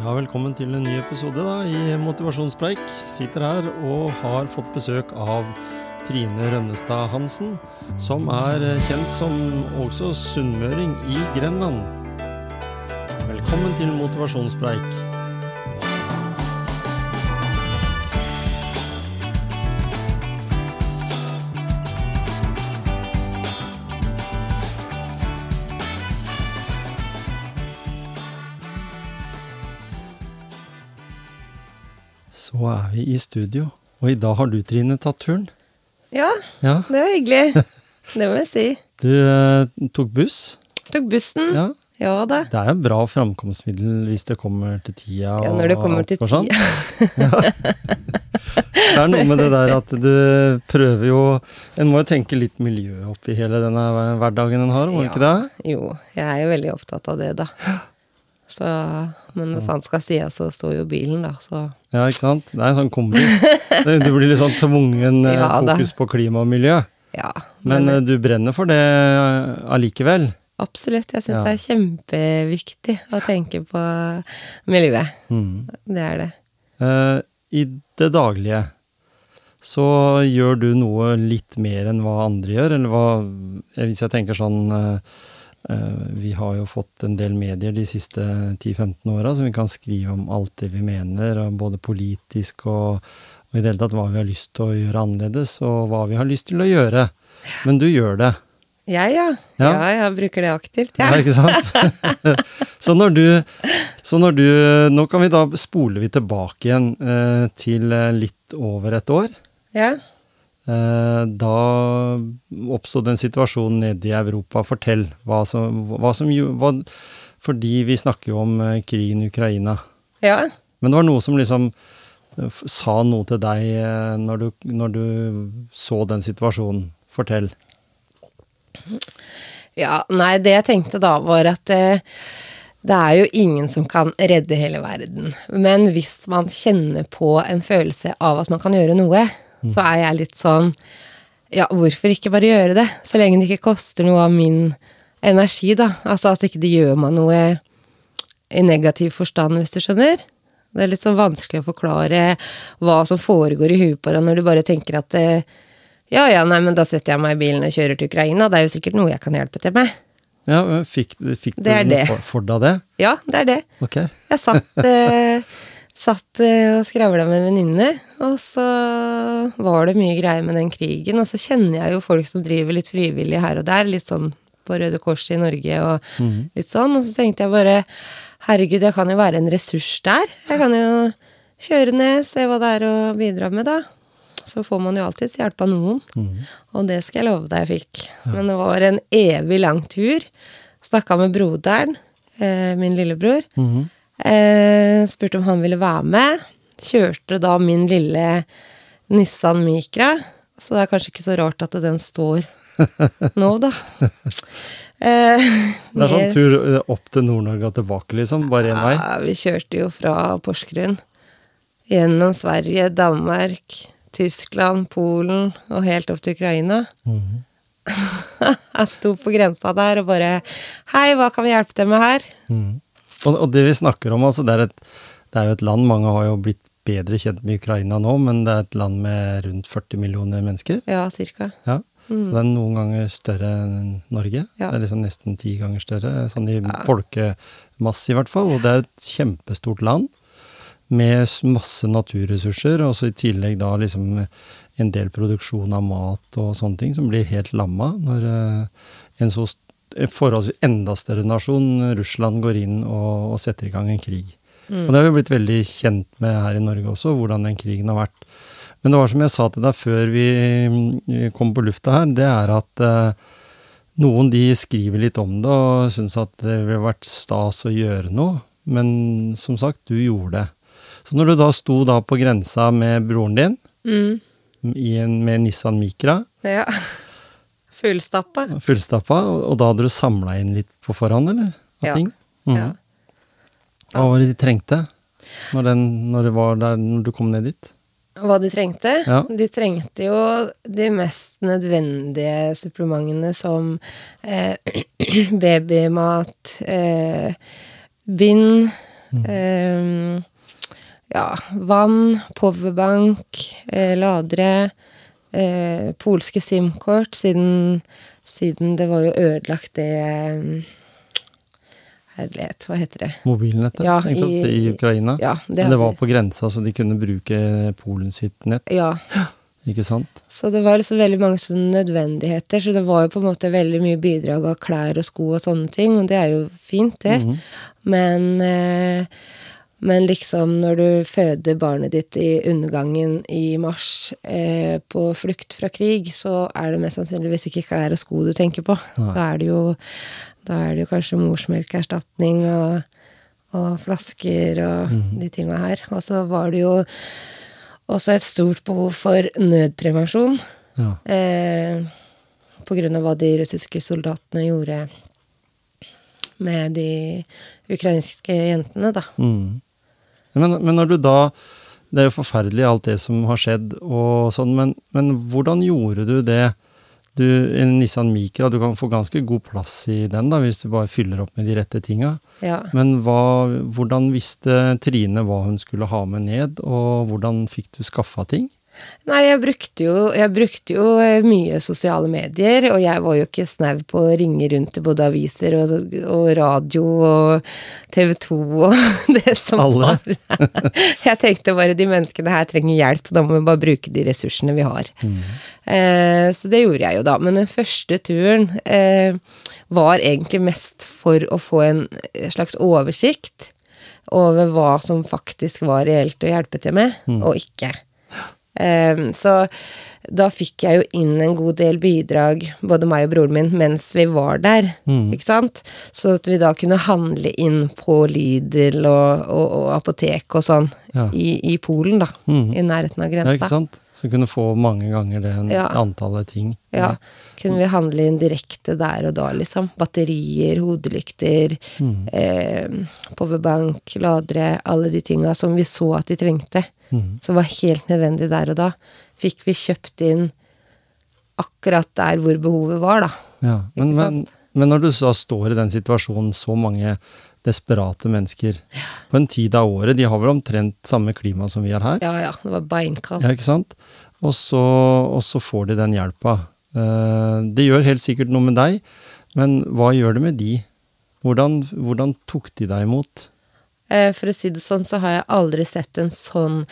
Ja, velkommen til en ny episode da, i Motivasjonspreik. Sitter her og har fått besøk av Trine Rønnestad Hansen, som er kjent som også sunnmøring i Grenland. Velkommen til Motivasjonspreik. Så er vi i studio, og i dag har du, Trine, tatt turen. Ja, Ja, det var hyggelig. Det må jeg si. du eh, tok buss. Tok bussen. Ja, Ja, da. det er jo bra framkomstmiddel hvis det kommer til tida. Ja, når det kommer til sånn. tida. Det er noe med det der at du prøver jo En må jo tenke litt miljø oppi hele denne hverdagen en har, må ja. ikke det? Jo, jeg er jo veldig opptatt av det, da. Så, men hvis han skal si så står jo bilen, da, så Ja, ikke sant? Det er en sånn kombi. Det, det blir litt sånn tvungen eh, Ja, fokus på klima og miljø. ja. Men men, du brenner for det eh, allikevel. absolutt. Jeg syns Ja. det er kjempeviktig å tenke på miljøet. Mm. Det er det. Eh, I det daglige så gjør du noe litt mer enn hva andre gjør, eller hva eh, Hvis jeg tenker sånn eh, eh, Vi har jo fått en del medier de siste 10-15 åra som vi kan skrive om alt det vi mener, både politisk og, og i det hele tatt hva vi har lyst til å gjøre annerledes, og hva vi har lyst til å gjøre. Men du gjør det. Jeg, ja. Ja. Ja, jeg bruker det aktivt, Ja, ja, ikke sant? så når du Så når du Nå kan vi da spole vi tilbake igjen eh, til eh, litt over et år. Ja. Eh, da oppstod en situasjon nede i Europa. Fortell hva som, hva som hva, Fordi vi snakker jo om eh, krigen i Ukraina. ja. Men det var noe som liksom eh, sa noe til deg når du, når du så den situasjonen. Fortell. Ja, nei, det jeg tenkte da var at eh, det er jo ingen som kan redde hele verden. Men hvis man kjenner på en følelse av at man kan gjøre noe, så er jeg litt sånn Ja, hvorfor ikke bare gjøre det? Så lenge det ikke koster noe av min energi, da. Altså at ikke det gjør meg noe i negativ forstand, hvis du skjønner. Det er litt sånn vanskelig å forklare hva som foregår i huet på deg når du bare tenker at eh, ja, ja, nei, men da setter jeg meg i bilen og kjører til Ukraina. Det er jo sikkert noe jeg kan hjelpe til med. Ja, men Fikk, fikk du Det det. For, for deg det? Ja, det er det. Ok. Jeg satt, eh, satt eh, og skravla med en venninne, og så var det mye greier med den krigen. Og så kjenner jeg jo folk som driver litt frivillig her og der, litt sånn på Røde Kors i Norge og litt sånn. Og så tenkte jeg bare herregud, jeg kan jo være en ressurs der. Jeg kan jo kjøre ned, se hva det er å bidra med, da. Så får man jo alltids hjelp av noen. Og det skal jeg love deg jeg fikk. Men det var en evig lang tur. Snakka med broderen, eh, min lillebror. Mhm. Eh, spurte om han ville være med. Kjørte da min lille Nissan Micra. Så det er kanskje ikke så rart at den står nå, da. Eh, Det er sånn tur eh, opp til Nord-Norge og tilbake, liksom? Bare én vei? ja, vi kjørte jo fra Porsgrunn. Gjennom Sverige, Danmark, Tyskland, Polen og helt opp til Ukraina. Mhm. Jeg sto på grensa der og bare Hei, hva kan vi hjelpe til med her? Mhm. Og, og det vi snakker om, altså, det er, et, det er jo et land Mange har jo blitt bedre kjent med Ukraina nå, men det er et land med rundt 40 millioner mennesker. Ja, cirka. Ja. Så det er noen ganger større enn Norge. Ja. Det er liksom nesten ti ganger større, sånn i folkemasse i hvert fall. Og det er et kjempestort land med masse naturressurser, og så i tillegg da liksom en del produksjon av mat og sånne ting som blir helt lamma når eh, en så forholdsvis enda større nasjon, Russland, går inn og, og setter i gang en krig. Og det har vi blitt veldig kjent med her i Norge også, hvordan den krigen har vært. Men det var som jeg sa til deg før vi mm, kom på lufta her, det er at eh, noen de skriver litt om det og syns at det ville vært stas å gjøre noe, men som sagt, du gjorde det. Så når du da sto da på grensa med broren din, Mm. i en, med Nissan Micra, Ja. Fullstappa. fullstappa, og, da hadde du samla inn litt på forhånd, eller? Av Ja. ting? Mm. Ja. Hva var det de trengte når, den, når, det var der, når du kom ned dit? Hva de trengte? Ja. De trengte jo de mest nødvendige supplementene som eh, babymat, eh, bind, Eh, ja, vann, powerbank, eh, ladere, eh, polske SIM-kort, siden, siden det var jo ødelagt det eh, Herlighet, hva heter det? Mobilnettet Ja, i- i, Ukraina. Ja, det, Men det var på grensa, så de kunne bruke Polen sitt nett, ja, ikke sant? Så det var liksom veldig mange sånne nødvendigheter. Så det var jo på en måte veldig mye bidrag av klær og sko og sånne ting, og det er jo fint, det. Mhm. Men, eh, men liksom når du føder barnet ditt i undergangen i mars eh, på flukt fra krig, så er det mest sannsynligvis ikke klær og sko du tenker på. Nei. Da er det jo, da er det jo kanskje morsmelkerstatning og, og flasker og mm. de tinga her. Og så var det jo også et stort behov for nødprevensjon. Ja. Eh, på grunn av hva de russiske soldatene gjorde med de ukrainske jentene, da. Mm. Men, men når du da Det er jo forferdelig alt det som har skjedd og sånn, men, men hvordan gjorde du det? Du, En Nissan Micra, du kan få ganske god plass i den da, hvis du bare fyller opp med de rette tinga. Ja. Men hva, hvordan visste Trine hva hun skulle ha med ned, og hvordan fikk du skaffa ting? Nei, jeg brukte jo, jeg brukte jo eh, mye sosiale medier, og jeg var jo ikke snau på å ringe rundt til både aviser og, og radio og TV 2 og det som Alle. var. jeg tenkte bare de menneskene her trenger hjelp, da må vi bare bruke de ressursene vi har. Eh, så det gjorde jeg jo da. Men den første turen eh, var egentlig mest for å få en slags oversikt over hva som faktisk var reelt å hjelpe til med, og ikke. Eh, så da fikk jeg jo inn en god del bidrag, både meg og broren min, mens vi var der. Mm. Ikke sant? Så at vi da kunne handle inn på Lidl og, og, og apotek og sånn Ja. i, i Polen, da. Mm. I nærheten av Ja, grensa. ikke sant? Så kunne få mange ganger det Ja. antallet ting. Ja, kunne vi handle inn direkte der og da, liksom. Batterier, hodelykter, Mm. eh, powerbank, ladere, alle de tinga som vi så at de trengte. Mm. Som var helt nødvendig der og da. Fikk vi kjøpt inn akkurat der hvor behovet var, da. Ja, men, men, men når du da står i den situasjonen, så mange desperate mennesker på en tid av året, de har vel omtrent samme klima som vi har her? Ja ja, det var beinkaldt. Ja, ikke sant? Og så, og så får de den hjelpa. Eh, det gjør helt sikkert noe med deg, men hva gjør det med de? Hvordan, hvordan tok de deg imot? Eh, For å si det sånn, så har jeg aldri sett en sånn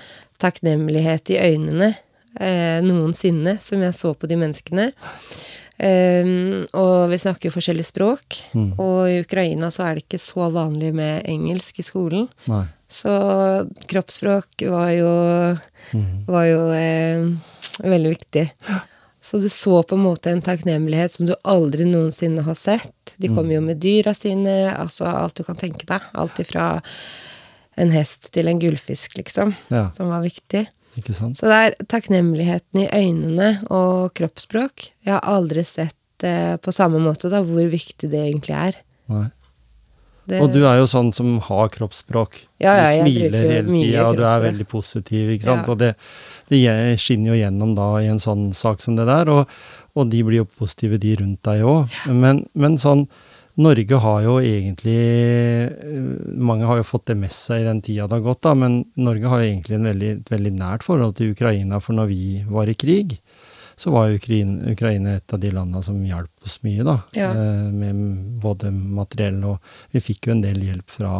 takknemlighet i øynene eh, noensinne som jeg så på de menneskene. Um, og vi snakker jo forskjellige språk, Mm. og i Ukraina så er det ikke så vanlig med engelsk i skolen. Nei. Så kroppsspråk var jo, mm. var jo eh, veldig viktig. Så du så på en måte en takknemlighet som du aldri noensinne har sett. De kommer jo med dyra sine, altså alt du kan tenke deg. Alt ifra en hest til en gullfisk, liksom, Ja, som var viktig. Ikke sant? Så det er takknemligheten i øynene og kroppsspråk. Jeg har aldri sett eh, på samme måte da, hvor viktig det egentlig er. Nei. Det, Og du er jo sånn som har kroppsspråk. Ja, ja, du smiler hele tida, og du er veldig positiv, ikke sant. Ja. Og det, det skinner jo gjennom da i en sånn sak som det der, og, og de blir jo positive, de rundt deg òg. Men, men sånn Norge har jo egentlig eh, Mange har jo fått det med seg i den tida det har gått, da, men Norge har jo egentlig en veldig, et veldig nært forhold til Ukraina, for når vi var i krig, så var jo Ukraina, Ukraina et av de landa som hjalp oss mye, da. Ja. Eh, med både materiell og Vi fikk jo en del hjelp fra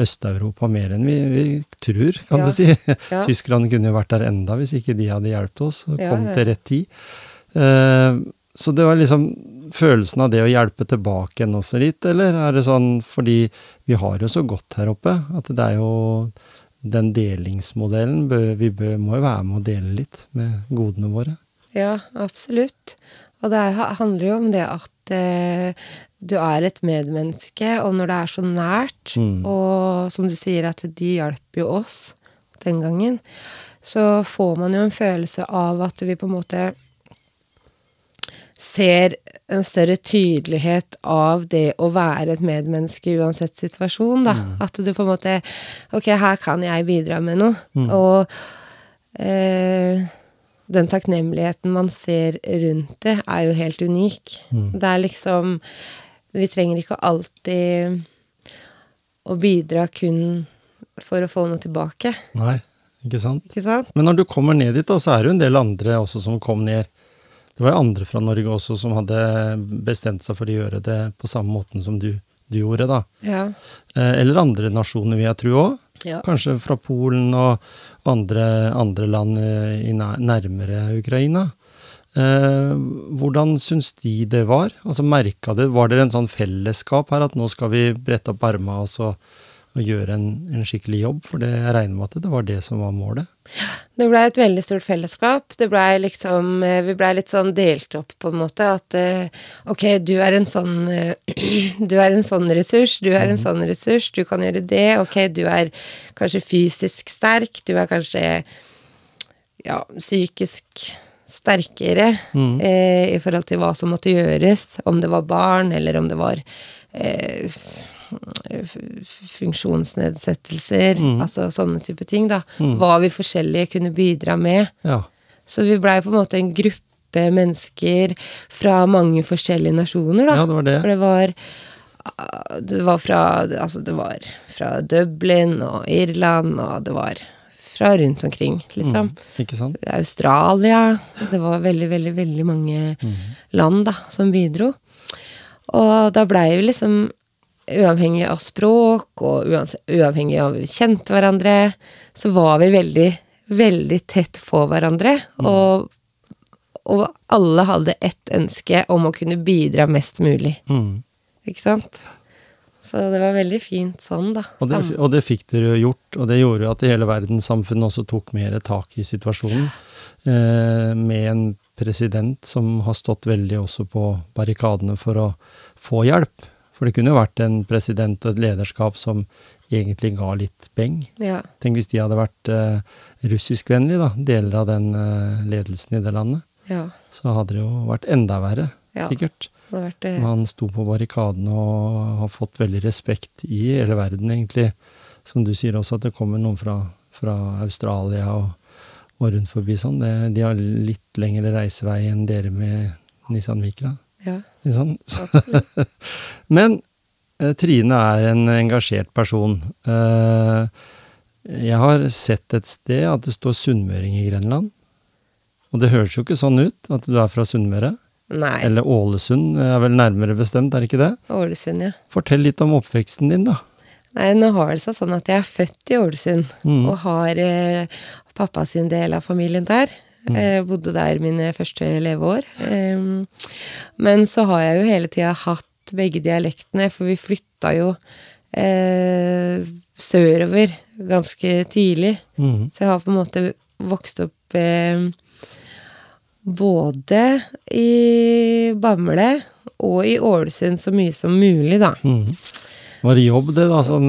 Øst-Europa, mer enn vi, vi tror, kan Ja. du si. Ja. Tyskerne kunne jo vært der enda hvis ikke de hadde hjulpet oss og kom ja. til rett tid. Uh, så det var liksom følelsen av det å hjelpe tilbake igjen også litt, eller er det sånn fordi vi har jo så godt her oppe, at det er jo den delingsmodellen Vi må jo være med å dele litt med godene våre. Ja, absolutt. Og det er- handler jo om det at eh, du er et medmenneske, og når det er så nært, Mm. og som du sier at de hjalp jo oss den gangen, så får man jo en følelse av at vi på en måte ser en større tydelighet av det å være et medmenneske uansett situasjon, da. Mm. At du på en måte Ok, her kan jeg bidra med noe. Mm. Og eh, den takknemligheten man ser rundt det, er jo helt unik. Mm. Det er liksom Vi trenger ikke alltid å bidra kun for å få noe tilbake. Nei, ikke sant? Ikke sant? Men når du kommer ned dit, da, så er det jo en del andre også som kom ned. Det var jo andre fra Norge også som hadde bestemt seg for å gjøre det på samme måten som du, du gjorde, da. Ja. Eh, eller andre nasjoner, vil jeg tro òg. Ja. Kanskje fra Polen og andre, andre land eh, i nærmere Ukraina. Eh, hvordan syns de det var? Altså merka det, Var det en sånn fellesskap her, at nå skal vi brette opp erma og, så- og gjøre en, en skikkelig jobb? For det, jeg regner med at det var det som var målet. Det blei et veldig stort fellesskap. Det ble liksom eh, Vi blei litt sånn delt opp, på en måte. At eh, ok, du er en sånn eh, Du er en sånn ressurs, du er en sånn ressurs, du kan gjøre det. Ok, du er kanskje fysisk sterk, du er kanskje ja, psykisk sterkere eh, i forhold til hva som måtte gjøres. Om det var barn, eller om det var eh, f- mm. funksjonsnedsettelser, altså sånne type ting, da. Hva vi forskjellige kunne bidra med. Ja. Så vi blei på en måte en gruppe mennesker fra mange forskjellige nasjoner, da. Ja, det var det. For det var ah, Det var fra Altså, det var fra Dublin og Irland, og det var fra rundt omkring, liksom. Ikke sant? Australia. Det var veldig, veldig, veldig mange land da, som bidro. Og da blei vi liksom Uavhengig av språk og uavhengig av vi kjente hverandre, så var vi veldig, veldig tett på hverandre. Og, og alle hadde ett ønske om å kunne bidra mest mulig. Mm. Ikke sant? Så det var veldig fint sånn, da. Og det, og det fikk dere jo gjort, og det gjorde jo at hele verdenssamfunnet også tok mer tak i situasjonen. Eh, med en president som har stått veldig også på barrikadene for å få hjelp. For det kunne jo vært en president og et lederskap som egentlig ga litt beng. ja. Tenk hvis de hadde vært uh, russiskvennlige, da, deler av den uh, ledelsen i det landet. ja. Så hadde det jo vært enda verre, Ja. sikkert. Vært uh, Man sto på barrikadene og har fått veldig respekt i hele verden, egentlig. Som du sier også, at det kommer noen fra, fra Australia og, og rundt forbi sånn. Det, de har litt lengre reisevei enn dere med Nissan Micra. Ja. Sant? Men eh, Trine er en engasjert person. Eh, jeg har sett et sted at det står sunnmøring i Grenland. Og det høres jo ikke sånn ut, at du er fra Sunnmøre. Nei. Eller Ålesund er vel nærmere bestemt, er det ikke det? Ålesund, ja. Fortell litt om oppveksten din, da. Nei, nå har det seg sånn at jeg er født i Ålesund, Mm. og har eh, pappa sin del av familien der. Mm. Eh, bodde der mine første leveår. Men så har jeg jo hele tida hatt begge dialektene, for vi flytta jo eh, sørover ganske tidlig. Mm. Så jeg har på en måte vokst opp eh, både i Bamble og i Ålesund så mye som mulig, da. Mm. Var det jobb, det, da, som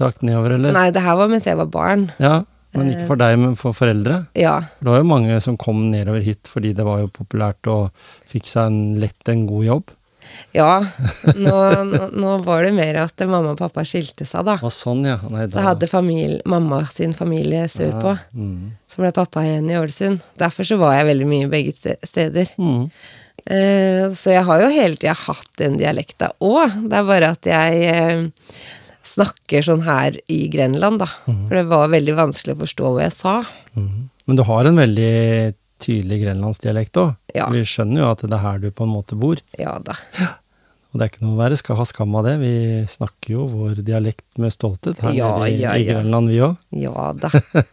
trakk nedover, eller? Nei, det her var mens jeg var barn. Ja, Men ikke for deg, men for foreldre? Ja. Det var jo mange som kom nedover hit fordi det var jo populært og fikk seg en, lett en god jobb. Ja. Nå, nå, var det mer at mamma og pappa skilte seg, da. Å, sånn, ja. Nei, Så hadde familie, mamma sin familie sørpå. Mhm. Så ble pappa igjen i Ålesund. Derfor så var jeg veldig mye begge steder. Mm. Eh, så jeg har jo hele tida hatt den dialekta òg. Det er bare at jeg eh, snakker sånn her i Grenland, da. For det var veldig vanskelig å forstå hva jeg sa. Mm. Men du har en veldig tydelig grenlandsdialekt òg. Ja. Vi skjønner jo at det er her du på en måte bor. Ja da. Og det er ikke noe å være skal ha skam av det. Vi snakker jo vår dialekt med stolthet her Ja, nede i, ja, i. Grenland, vi òg. Ja da.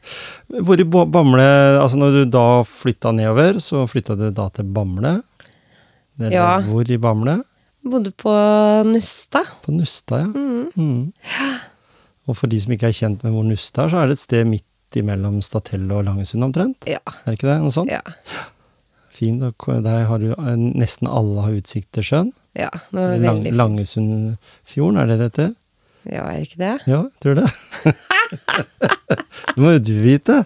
Hvor i Bamble Altså når du da flytta nedover, så flytta du da til Bamble? Eller Ja. hvor i Bamble? Bodde på Nusta. På Nusta, ja. Mm. Mm. Og for de som ikke er kjent med hvor Nusta er, så er det et sted midt imellom Statelle og Langesund omtrent? Ja. Er det ikke det? Noe sånt? Ja. Fint. og Der har du eh, nesten alle har utsikt til sjøen. ja det var Lang, veldig fint. Langesundfjorden, er det det heter? Ja, er det ikke det? Ja, tror tror det. det må jo du vite.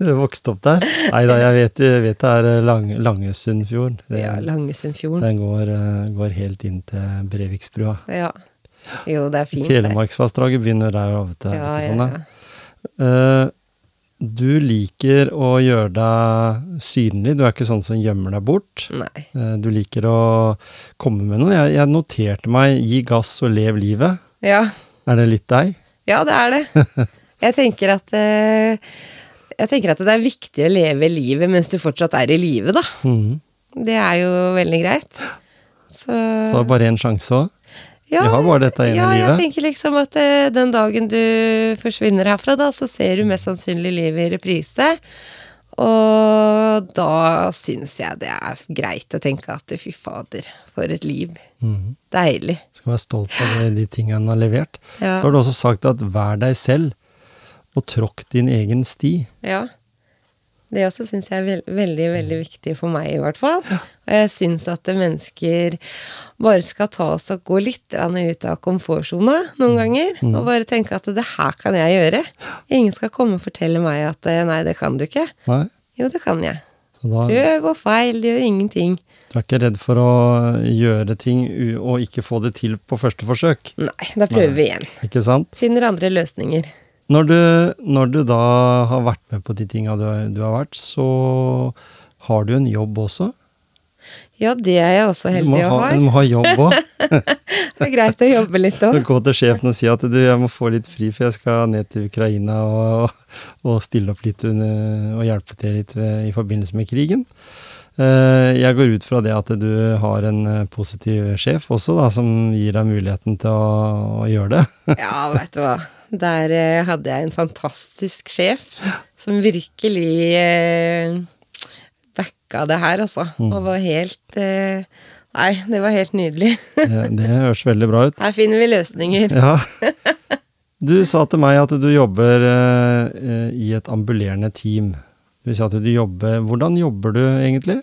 Vokst opp der. Nei da, jeg vet, jeg vet det er eh, Lang, Langesundfjorden. Det, Ja, Langesundfjorden. Den går, eh, går helt inn til Breviksbrua. Ja. Jo, det er fint der. Telemarksvassdraget begynner der. vet du, Ja, sånn, ja. Uh, du liker å gjøre deg synlig. Du er ikke sånn som gjemmer deg bort. Nei. Du liker å komme med noe. Jeg, jeg noterte meg 'gi gass og lev livet'. Ja. Er det litt deg? Ja, det er det. Jeg tenker at eh, Jeg tenker at det er viktig å leve livet mens du fortsatt er i live, da. Mm. Det er jo veldig greit. Så, Så bare én sjanse òg? ja, vi har bare dette ene ja, jeg tenker liksom at eh, den dagen du forsvinner herfra, da, så ser du mest sannsynlig livet i reprise. Og da syns jeg det er greit å tenke at fy fader, for et liv. Mm. Deilig. Skal være stolt av de tingene en har levert. Ja. Så har du også sagt at vær deg selv, og tråkk din egen sti. Ja. Det også syns jeg er veld, veldig, veldig viktig for meg, i hvert fall. Og jeg syns at mennesker bare skal ta oss og gå litt ut av komfortsona noen ganger. Og bare tenke at det her kan jeg gjøre. Ingen skal komme og fortelle meg at eh, nei, det kan du ikke. Nei? Jo, det kan jeg. Så da Prøv og feil, det gjør ingenting. du er ikke redd for å gjøre ting og ikke få det til på første forsøk. Nei, da prøver vi igjen. Ikke sant? Finner andre løsninger. Når du, når du da har vært med på de tinga du, du har vært, så har du en jobb også. Ja, det er jeg også heldig å ha, du må ha jobb òg. Det er greit å jobbe litt òg. Gå til sjefen og si at du, jeg må få litt fri, for jeg skal ned til Ukraina og, og stille opp litt under, og hjelpe til litt ved, i forbindelse med krigen. Eh, Jeg går ut fra det at du har en eh, positiv sjef også, da, som gir deg muligheten til å, å gjøre det. Ja, vet du hva. Der eh, hadde jeg en fantastisk sjef som virkelig eh, backa det her, altså. Og var helt eh, Nei, det var helt nydelig. Det, det høres veldig bra ut. Her finner vi løsninger. Ja. Du sa til meg at du jobber i et ambulerende team. Det vil si at du jobber Hvordan jobber du egentlig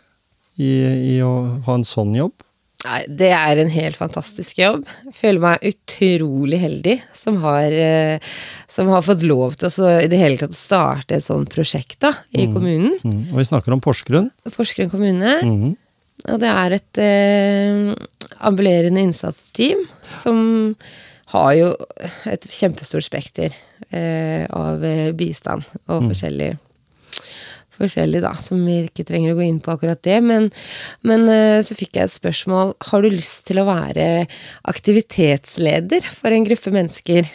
i, i å ha en sånn jobb? Nei, det er en helt fantastisk jobb. Jeg føler meg utrolig heldig som har, eh, som har fått lov til å i det hele tatt starte et sånt prosjekt da, i kommunen. Mm. Og vi snakker om Porsgrunn. Porsgrunn kommune. Mm. Og det er et eh, ambulerende innsatsteam som har jo et kjempestort spekter eh, av eh, bistand og forskjellig Forskjellig, da, som vi ikke trenger å gå inn på akkurat det. Men, men eh, så fikk jeg et spørsmål Har du lyst til å være aktivitetsleder for en gruppe mennesker.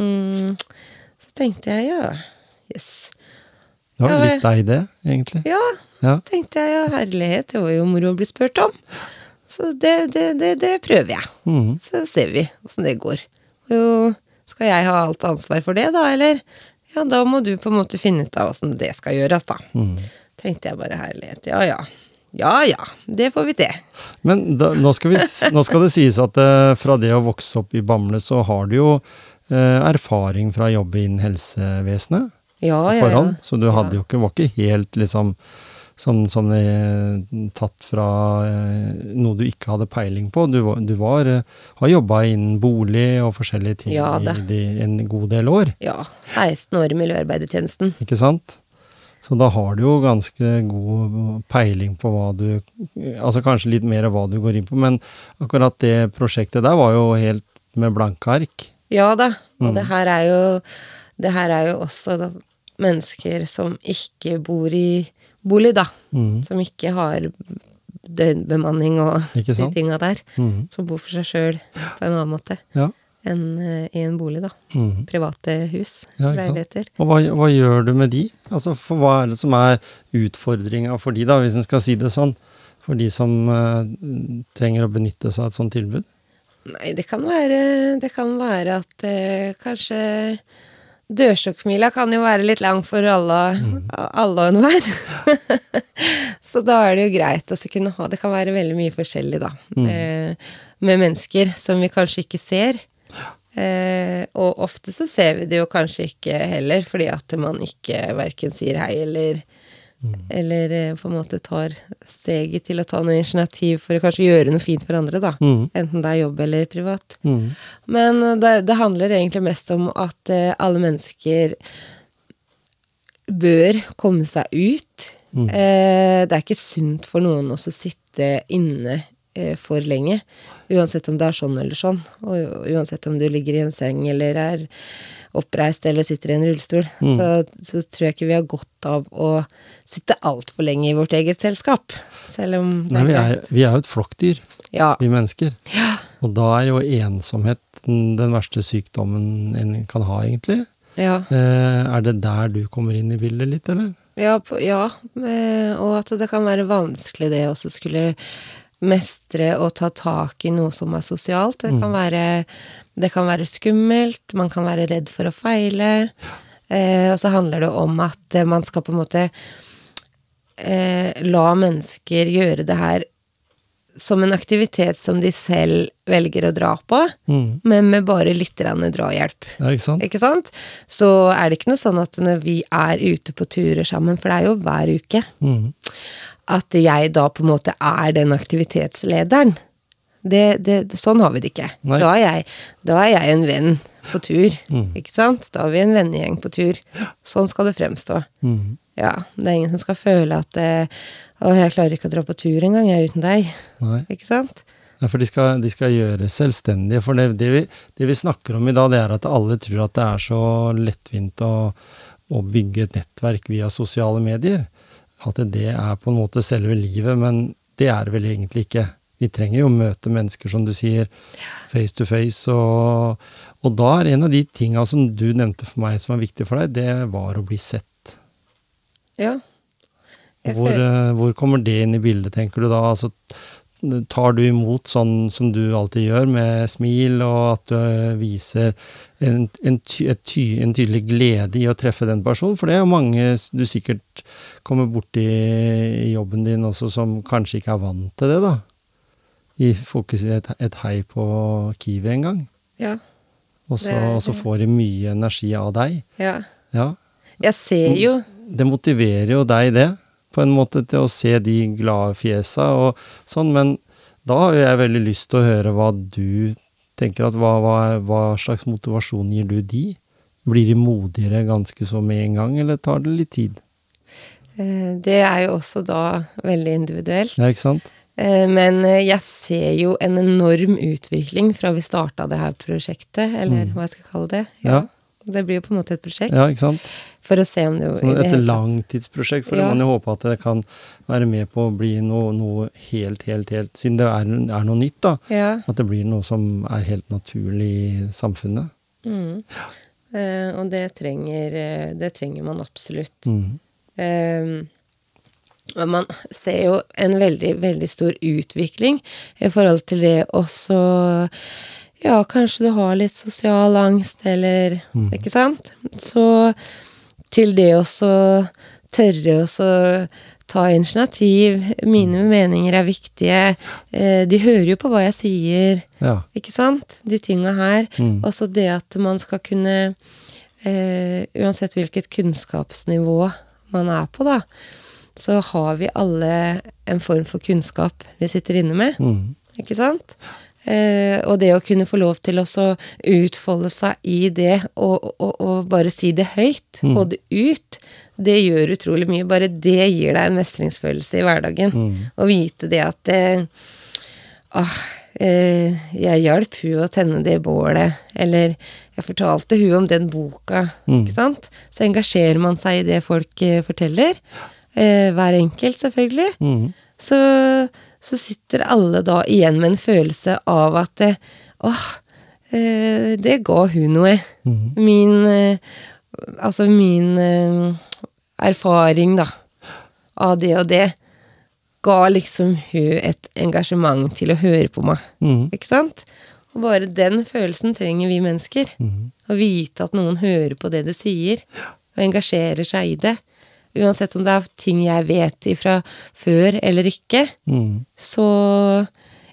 Mm, så tenkte jeg ja, yes. Det var litt deg, det, egentlig. Ja, Ja. tenkte jeg, ja, herlighet, det var jo moro å bli spurt om. Så det, det, det, det prøver jeg. Mm. Så ser vi åssen det går. Og jo, skal jeg ha alt ansvar for det, da, eller? Ja, da må du på en måte finne ut av åssen det skal gjøres, da. Mm. Tenkte jeg bare herlighet, ja ja. Ja ja, det får vi til. Men da, nå, skal vi, nå skal det sies at eh, fra det å vokse opp i Bamble, så har du jo eh, erfaring fra å jobbe innen helsevesenet Ja, på ja, ja. Så du hadde jo ikke, var ikke helt liksom som, som er tatt fra eh, noe du ikke hadde peiling på. Du, du var, eh, har jobba innen bolig og forskjellige ting Ja, i de, en god del år, Ja, 16 år i miljøarbeidertjenesten. ikke sant? Så da har du jo ganske god peiling på hva du Altså kanskje litt mer av hva du går inn på, men akkurat det prosjektet der var jo helt med blanke ark. Ja da, og Mm. det her er jo Det her er jo også mennesker som ikke bor i bolig, da. Mm. Som ikke har døgnbemanning og de tinga der. Mm. Som bor for seg sjøl på en annen måte Ja. enn uh, i en bolig, da. Mm. Private hus, Ja, leiligheter. Og hva, hva gjør du med de? Altså, for hva er det som er utfordringa for de, da, hvis en skal si det sånn? For de som uh, trenger å benytte seg av et sånt tilbud? Nei, det kan være, det kan være at uh, kanskje Dørstokkmila kan jo være litt lang for alle, alle og enhver. så da er det jo greit å kunne ha Det kan være veldig mye forskjellig, da. Eh, med mennesker som vi kanskje ikke ser. Eh, og ofte så ser vi det jo kanskje ikke heller, fordi at man ikke verken sier hei eller Eller eh, på en måte tar steget til å ta noe initiativ for å kanskje gjøre noe fint for andre, da. Mm. Enten det er jobb eller privat. Mm. Men eh, det, det handler egentlig mest om at eh, alle mennesker bør komme seg ut. Eh, det er ikke sunt for noen å sitte inne eh, for lenge. Uansett om det er sånn eller sånn. Og uansett om du ligger i en seng eller er oppreist eller sitter i en rullestol. Så, så tror jeg ikke vi har godt av å sitte altfor lenge i vårt eget selskap. Selv om det Nei, vi, er, greit. vi er jo et flokkdyr, Ja. vi mennesker. Og da er jo ensomhet den, den verste sykdommen en kan ha, egentlig. Ja. Eh, er det der du kommer inn i bildet litt, eller? Ja, på, ja, eh, og at det kan være vanskelig det også skulle mestre og ta tak i noe som er sosialt. Det kan være, det kan være skummelt, man kan være redd for å feile. Eh, og så handler det om at man skal på en måte eh, la mennesker gjøre det her som en aktivitet som de selv velger å dra på, Mm. men med bare litt drahjelp. Ja, ikke sant? Ikke sant? Så er det ikke noe sånn at når vi er ute på turer sammen, for det er jo hver uke, Mm. At jeg da på en måte er den aktivitetslederen. Det, det, sånn har vi det ikke. Da er, jeg, da er jeg en venn på tur, Mm. ikke sant? Da er vi en vennegjeng på tur. Sånn skal det fremstå. Mm. Ja, det er ingen som skal føle at eh, å, jeg klarer ikke å dra på tur engang, jeg er uten deg. Nei. Ikke sant? Ja, for de skal, de skal gjøre selvstendige. For det, det, vi, det vi snakker om i dag, det er at alle tror at det er så lettvint å, å bygge et nettverk via sosiale medier. At det er på en måte selve livet, men det er det vel egentlig ikke. Vi trenger jo å møte mennesker, som du sier, face to face. Og, og da er en av de tinga som du nevnte for meg som er viktig for deg, det var å bli sett. Ja. Hvor, eh, hvor kommer det inn i bildet, tenker du da? Altså, tar du imot sånn som du alltid gjør, med smil, og at du eh, viser en, en, ty, ty, en tydelig glede i å treffe den personen? For det er jo mange du sikkert kommer borti i jobben din også, som kanskje ikke er vant til det, da. I fokus i et, et hei på Kiwi en gang. Ja. Og så, og så får de mye energi av deg. ja. Ja. Jeg ser jo det motiverer jo deg, det, på en måte, til å se de glade fjesa og sånn, men da har jo jeg veldig lyst til å høre hva du tenker at hva, hva, hva slags motivasjon gir du de? Blir de modigere ganske så med en gang, eller tar det litt tid? eh, Det er jo også da veldig individuelt. Ja, ikke sant? Eh, Men eh, jeg ser jo en enorm utvikling fra vi starta det her prosjektet, eller hva jeg skal kalle det. Ja. Ja. Det blir jo på en måte et prosjekt, Ja, ikke sant? For å se om det jo Sånn et langtidsprosjekt, for Ja. man jo håpe at det kan være med på å bli noe, noe helt, helt, helt Siden det er, er noe nytt, da. Ja. At det blir noe som er helt naturlig i samfunnet. Mm. Eh, og det trenger, eh, det trenger man absolutt. Mm. Eh, og man ser jo en veldig, veldig stor utvikling i forhold til det også Ja, kanskje du har litt sosial angst, eller Mm. Ikke sant? Så til det å tørre å ta initiativ. Mine meninger er viktige. Eh, de hører jo på hva jeg sier. Ja. Ikke sant? De tinga her. Mm. Også det at man skal kunne eh, Uansett hvilket kunnskapsnivå man er på, da, så har vi alle en form for kunnskap vi sitter inne med. Mm. Ikke sant? Eh, og det å kunne få lov til å utfolde seg i det, og, og, og bare si det høyt, Mm. få det ut, det gjør utrolig mye. Bare det gir deg en mestringsfølelse i hverdagen. Mm. Å vite det at eh, ah, eh, jeg hjalp hun å tenne det bålet, eller jeg fortalte hun om den boka, Mm. ikke sant? Så engasjerer man seg i det folk eh, forteller. Eh, hver enkelt, selvfølgelig Mm. så, så sitter alle da igjen med en følelse av at åh, eh, det ga hun noe. Mm. Min eh, Altså min eh, erfaring, da, av det og det, ga liksom hun et engasjement til å høre på meg. Mm. Ikke sant? Og bare den følelsen trenger vi mennesker. Mm. Å vite at noen hører på det du sier, og engasjerer seg i det. Uansett om det er ting jeg vet ifra før eller ikke, Mm. så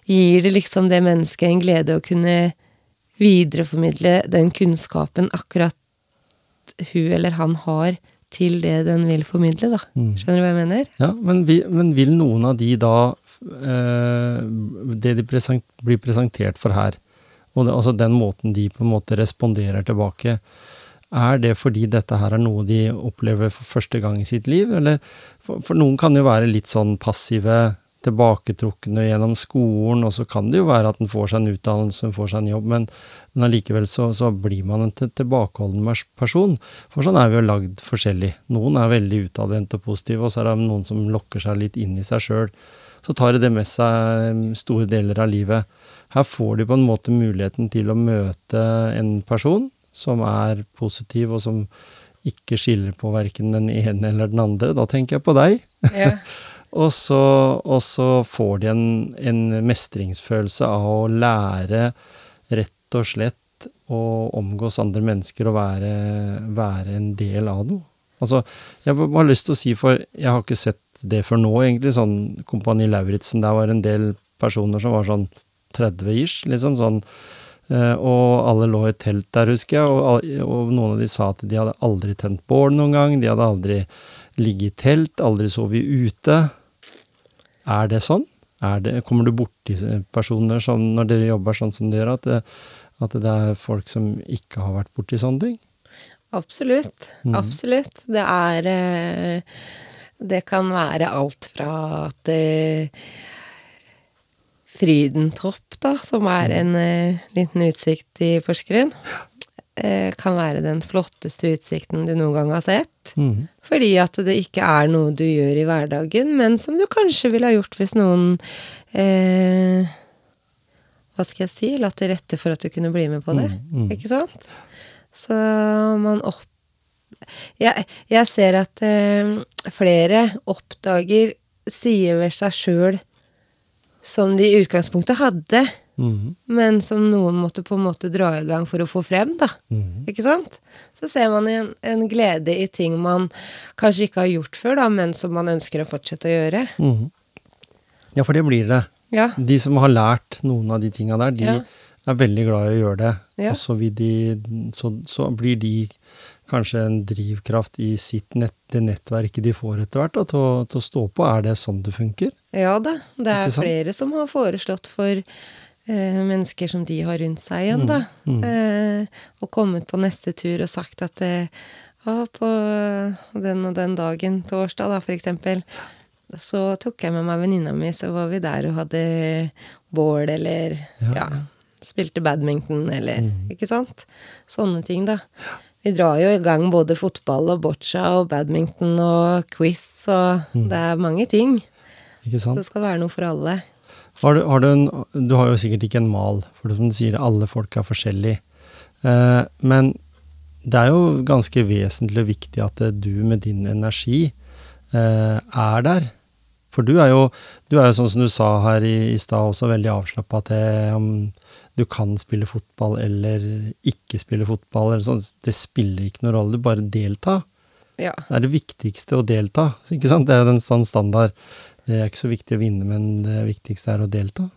gir det liksom det mennesket en glede å kunne videreformidle den kunnskapen akkurat hun eller han har til det den vil formidle, da. Mm. Skjønner du hva jeg mener? Ja, men, vi, men vil noen av de da eh, Det de present, blir presentert for her, og det, altså den måten de på en måte responderer tilbake, er det fordi dette her er noe de opplever for første gang i sitt liv? Eller for, for noen kan jo være litt sånn passive, tilbaketrukne gjennom skolen, og så kan det jo være at en får seg en utdannelse, en får seg en jobb, men, men allikevel så, så blir man en til- tilbakeholden person. For sånn er vi jo lagd forskjellig. Noen er veldig utadvendte og positive, og så er det noen som lokker seg litt inn i seg sjøl. Så tar de det med seg store deler av livet. her får de på en måte muligheten til å møte en person som er positiv, og som ikke skiller på verken den ene eller den andre. Da tenker jeg på deg. Ja. og, så, og så får de en, en mestringsfølelse av å lære rett og slett å omgås andre mennesker og være, være en del av noe. Altså, jeg har lyst til å si, for jeg har ikke sett det før nå, egentlig, sånn Kompani Lauritzen, der var en del personer som var sånn 30 ish, liksom sånn. Eh, og alle lå i telt der, husker jeg, og, og, noen av de sa at de hadde aldri tent bål noen gang, de hadde aldri ligget i telt, aldri sovet ute. Er det sånn? Er det, kommer du borti personer som, når dere jobber sånn som dere gjør, at det, at det er folk som ikke har vært borti sånne ting? Absolutt. Mm. Absolutt. Det er eh, Det kan være alt fra at eh, Frydentopp, da, som er en eh, liten utsikt i Porsgrunn, eh, kan være den flotteste utsikten du noen gang har sett. Mm. Fordi at det ikke er noe du gjør i hverdagen, men som du kanskje ville ha gjort hvis noen eh, Hva skal jeg si? La til rette for at du kunne bli med på det. Mm. Mm. Ikke sant? Så man opp... Jeg, jeg ser at flere oppdager sider ved seg sjøl som de i utgangspunktet hadde, mm. men som noen måtte på en måte dra i gang for å få frem, da. Mm. Ikke sant? Så ser man en, en, glede i ting man kanskje ikke har gjort før, da, men som man ønsker å fortsette å gjøre. Mm. Ja, for det blir det. Ja. De som har lært noen av de tinga der, de ja. er veldig glad i å gjøre det. Ja. Og så, de, så, så blir de kanskje en drivkraft i sitt nett, det nettverket de får etter hvert, til, til, å stå på. Er det sånn det funker? Ja da. Det er flere som har foreslått for eh, mennesker som de har rundt seg igjen, da. Mm, mm. Eh, og kommet på neste tur og sagt at eh, ja, på den og den dagen, torsdag da, for eksempel, så tok jeg med meg venninna mi, så var vi der og hadde bål, eller ja, ja spilte badminton, eller mm. Ikke sant? Sånne ting, da. Vi drar jo i gang både fotball og boccia og badminton og quiz, og mm. det er mange ting. Ikke sant? Det skal være noe for alle. Har du, har du, en, du, har jo sikkert ikke en mal, for som du sier, alle folk er forskjellige. Eh, men det er jo ganske vesentlig og viktig at du med din energi eh, er der. For du er, jo, du er jo sånn som du sa her i, i stad, også veldig avslappa til om du kan spille fotball eller ikke spille fotball. Eller sånn. Det spiller ikke noen rolle, du bare delta. Ja. Det er det viktigste å delta. ikke sant? Det er den sånn standard. Det er ikke så viktig å vinne, men det viktigste er å delta.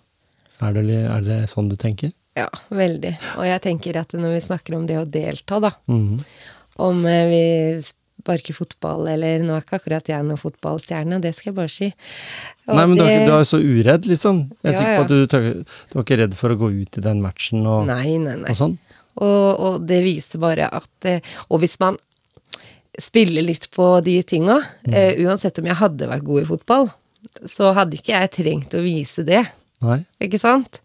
Er det, er det sånn du tenker? Ja, veldig. Og jeg tenker at når vi snakker om det å delta, da mm -hmm. Om eh, vi sparke fotball, eller Nå er ikke akkurat jeg noen fotballstjerne, det skal jeg bare si. Og nei, men det, du, er, jo så uredd, liksom. Jeg er ja, sikker på at du, du, var ikke redd for å gå ut i den matchen og, nei, nei, nei. og sånn? Og, og, det viser bare at eh, Og hvis man spiller litt på de tinga, mm. uh, uansett om jeg hadde vært god i fotball, så hadde ikke jeg trengt å vise det. Nei. Ikke sant?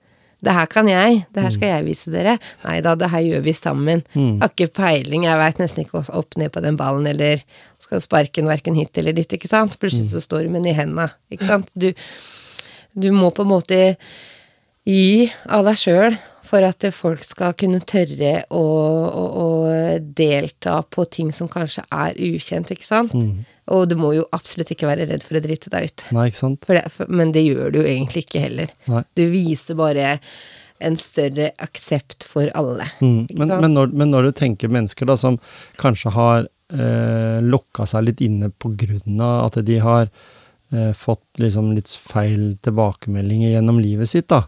Det her kan jeg, det her skal mm. jeg vise dere. Nei da, det her gjør vi sammen. Mm. Har ikke peiling, jeg veit nesten ikke opp ned på den ballen, eller skal sparke den verken hit eller dit, ikke sant. Plutselig mm. så står du den i henda, ikke sant. Du, du må på en måte gi av deg sjøl for at folk skal kunne tørre å, å, å, delta på ting som kanskje er ukjent, ikke sant. Mm. Og du må jo absolutt ikke være redd for å drite deg ut. Nei, ikke sant? Det, for, men det gjør du jo egentlig ikke heller. Nei. Du viser bare en større aksept for alle. Mm. Men, men, når, men, når, du tenker mennesker da som kanskje har eh, lokka seg litt inne på grunn av at de har fått liksom litt feil tilbakemeldinger gjennom livet sitt, da,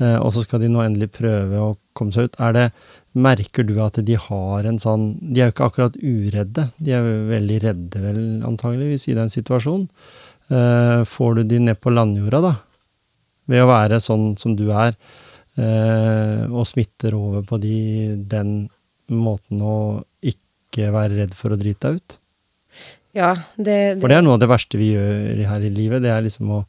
eh, og så skal de nå endelig prøve å komme seg ut. Er det, merker du at de har en sånn De er jo ikke akkurat uredde, de er veldig redde, vel, antageligvis, i den situasjonen. Eh, får du de ned på landjorda, da, ved å være sånn som du er, eh, og smitter over på de den måten å ikke være redd for å drite deg ut? Ja, det, det For det er noe av det verste vi gjør her i livet. Det er liksom å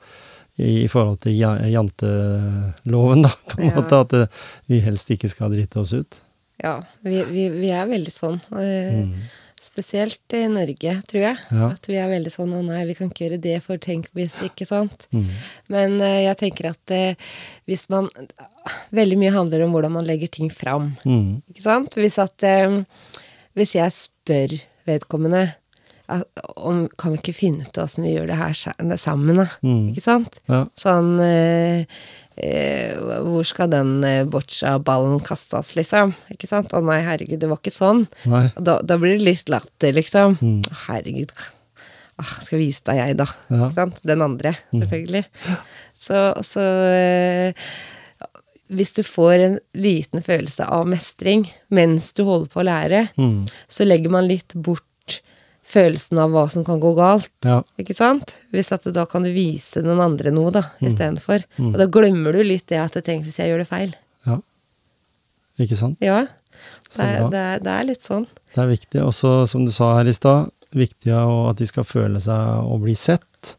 i forhold til janteloven, da, på en ja. måte. At vi helst ikke skal drite oss ut. Ja, vi, vi, vi er veldig sånn. Eh, mm. Spesielt i Norge, tror jeg. Ja. At vi er veldig sånn 'Å nei, vi kan ikke gjøre det, for tenk hvis', ikke sant? Mm. Men eh, jeg tenker at eh, hvis man Veldig mye handler om hvordan man legger ting fram. Mm. Ikke sant? Hvis at eh, Hvis jeg spør vedkommende om Kan vi ikke finne ut åssen vi gjør det her sammen, da? Mm. Ikke sant? Ja. Sånn eh, eh, Hvor skal den eh, boccia-ballen kastes, liksom? Ikke sant? Å nei, herregud, det var ikke sånn. Da, da blir det litt latter, liksom. Mm. Herregud. Ah, skal vise deg, jeg, da. Ja. Ikke sant? Den andre, selvfølgelig. Så, så eh, Hvis du får en liten følelse av mestring mens du holder på å lære, Mm. så legger man litt bort følelsen av hva som kan gå galt. Ja. Ikke sant? Hvis at da kan du vise den andre noe, da, Mm. istedenfor. Og da glemmer du litt det at tenk hvis jeg gjør det feil. ja. Ikke sant? Ja. Det er, det er, det er litt sånn. Det er viktig. Også, som du sa her i stad, viktig at de skal føle seg og bli sett.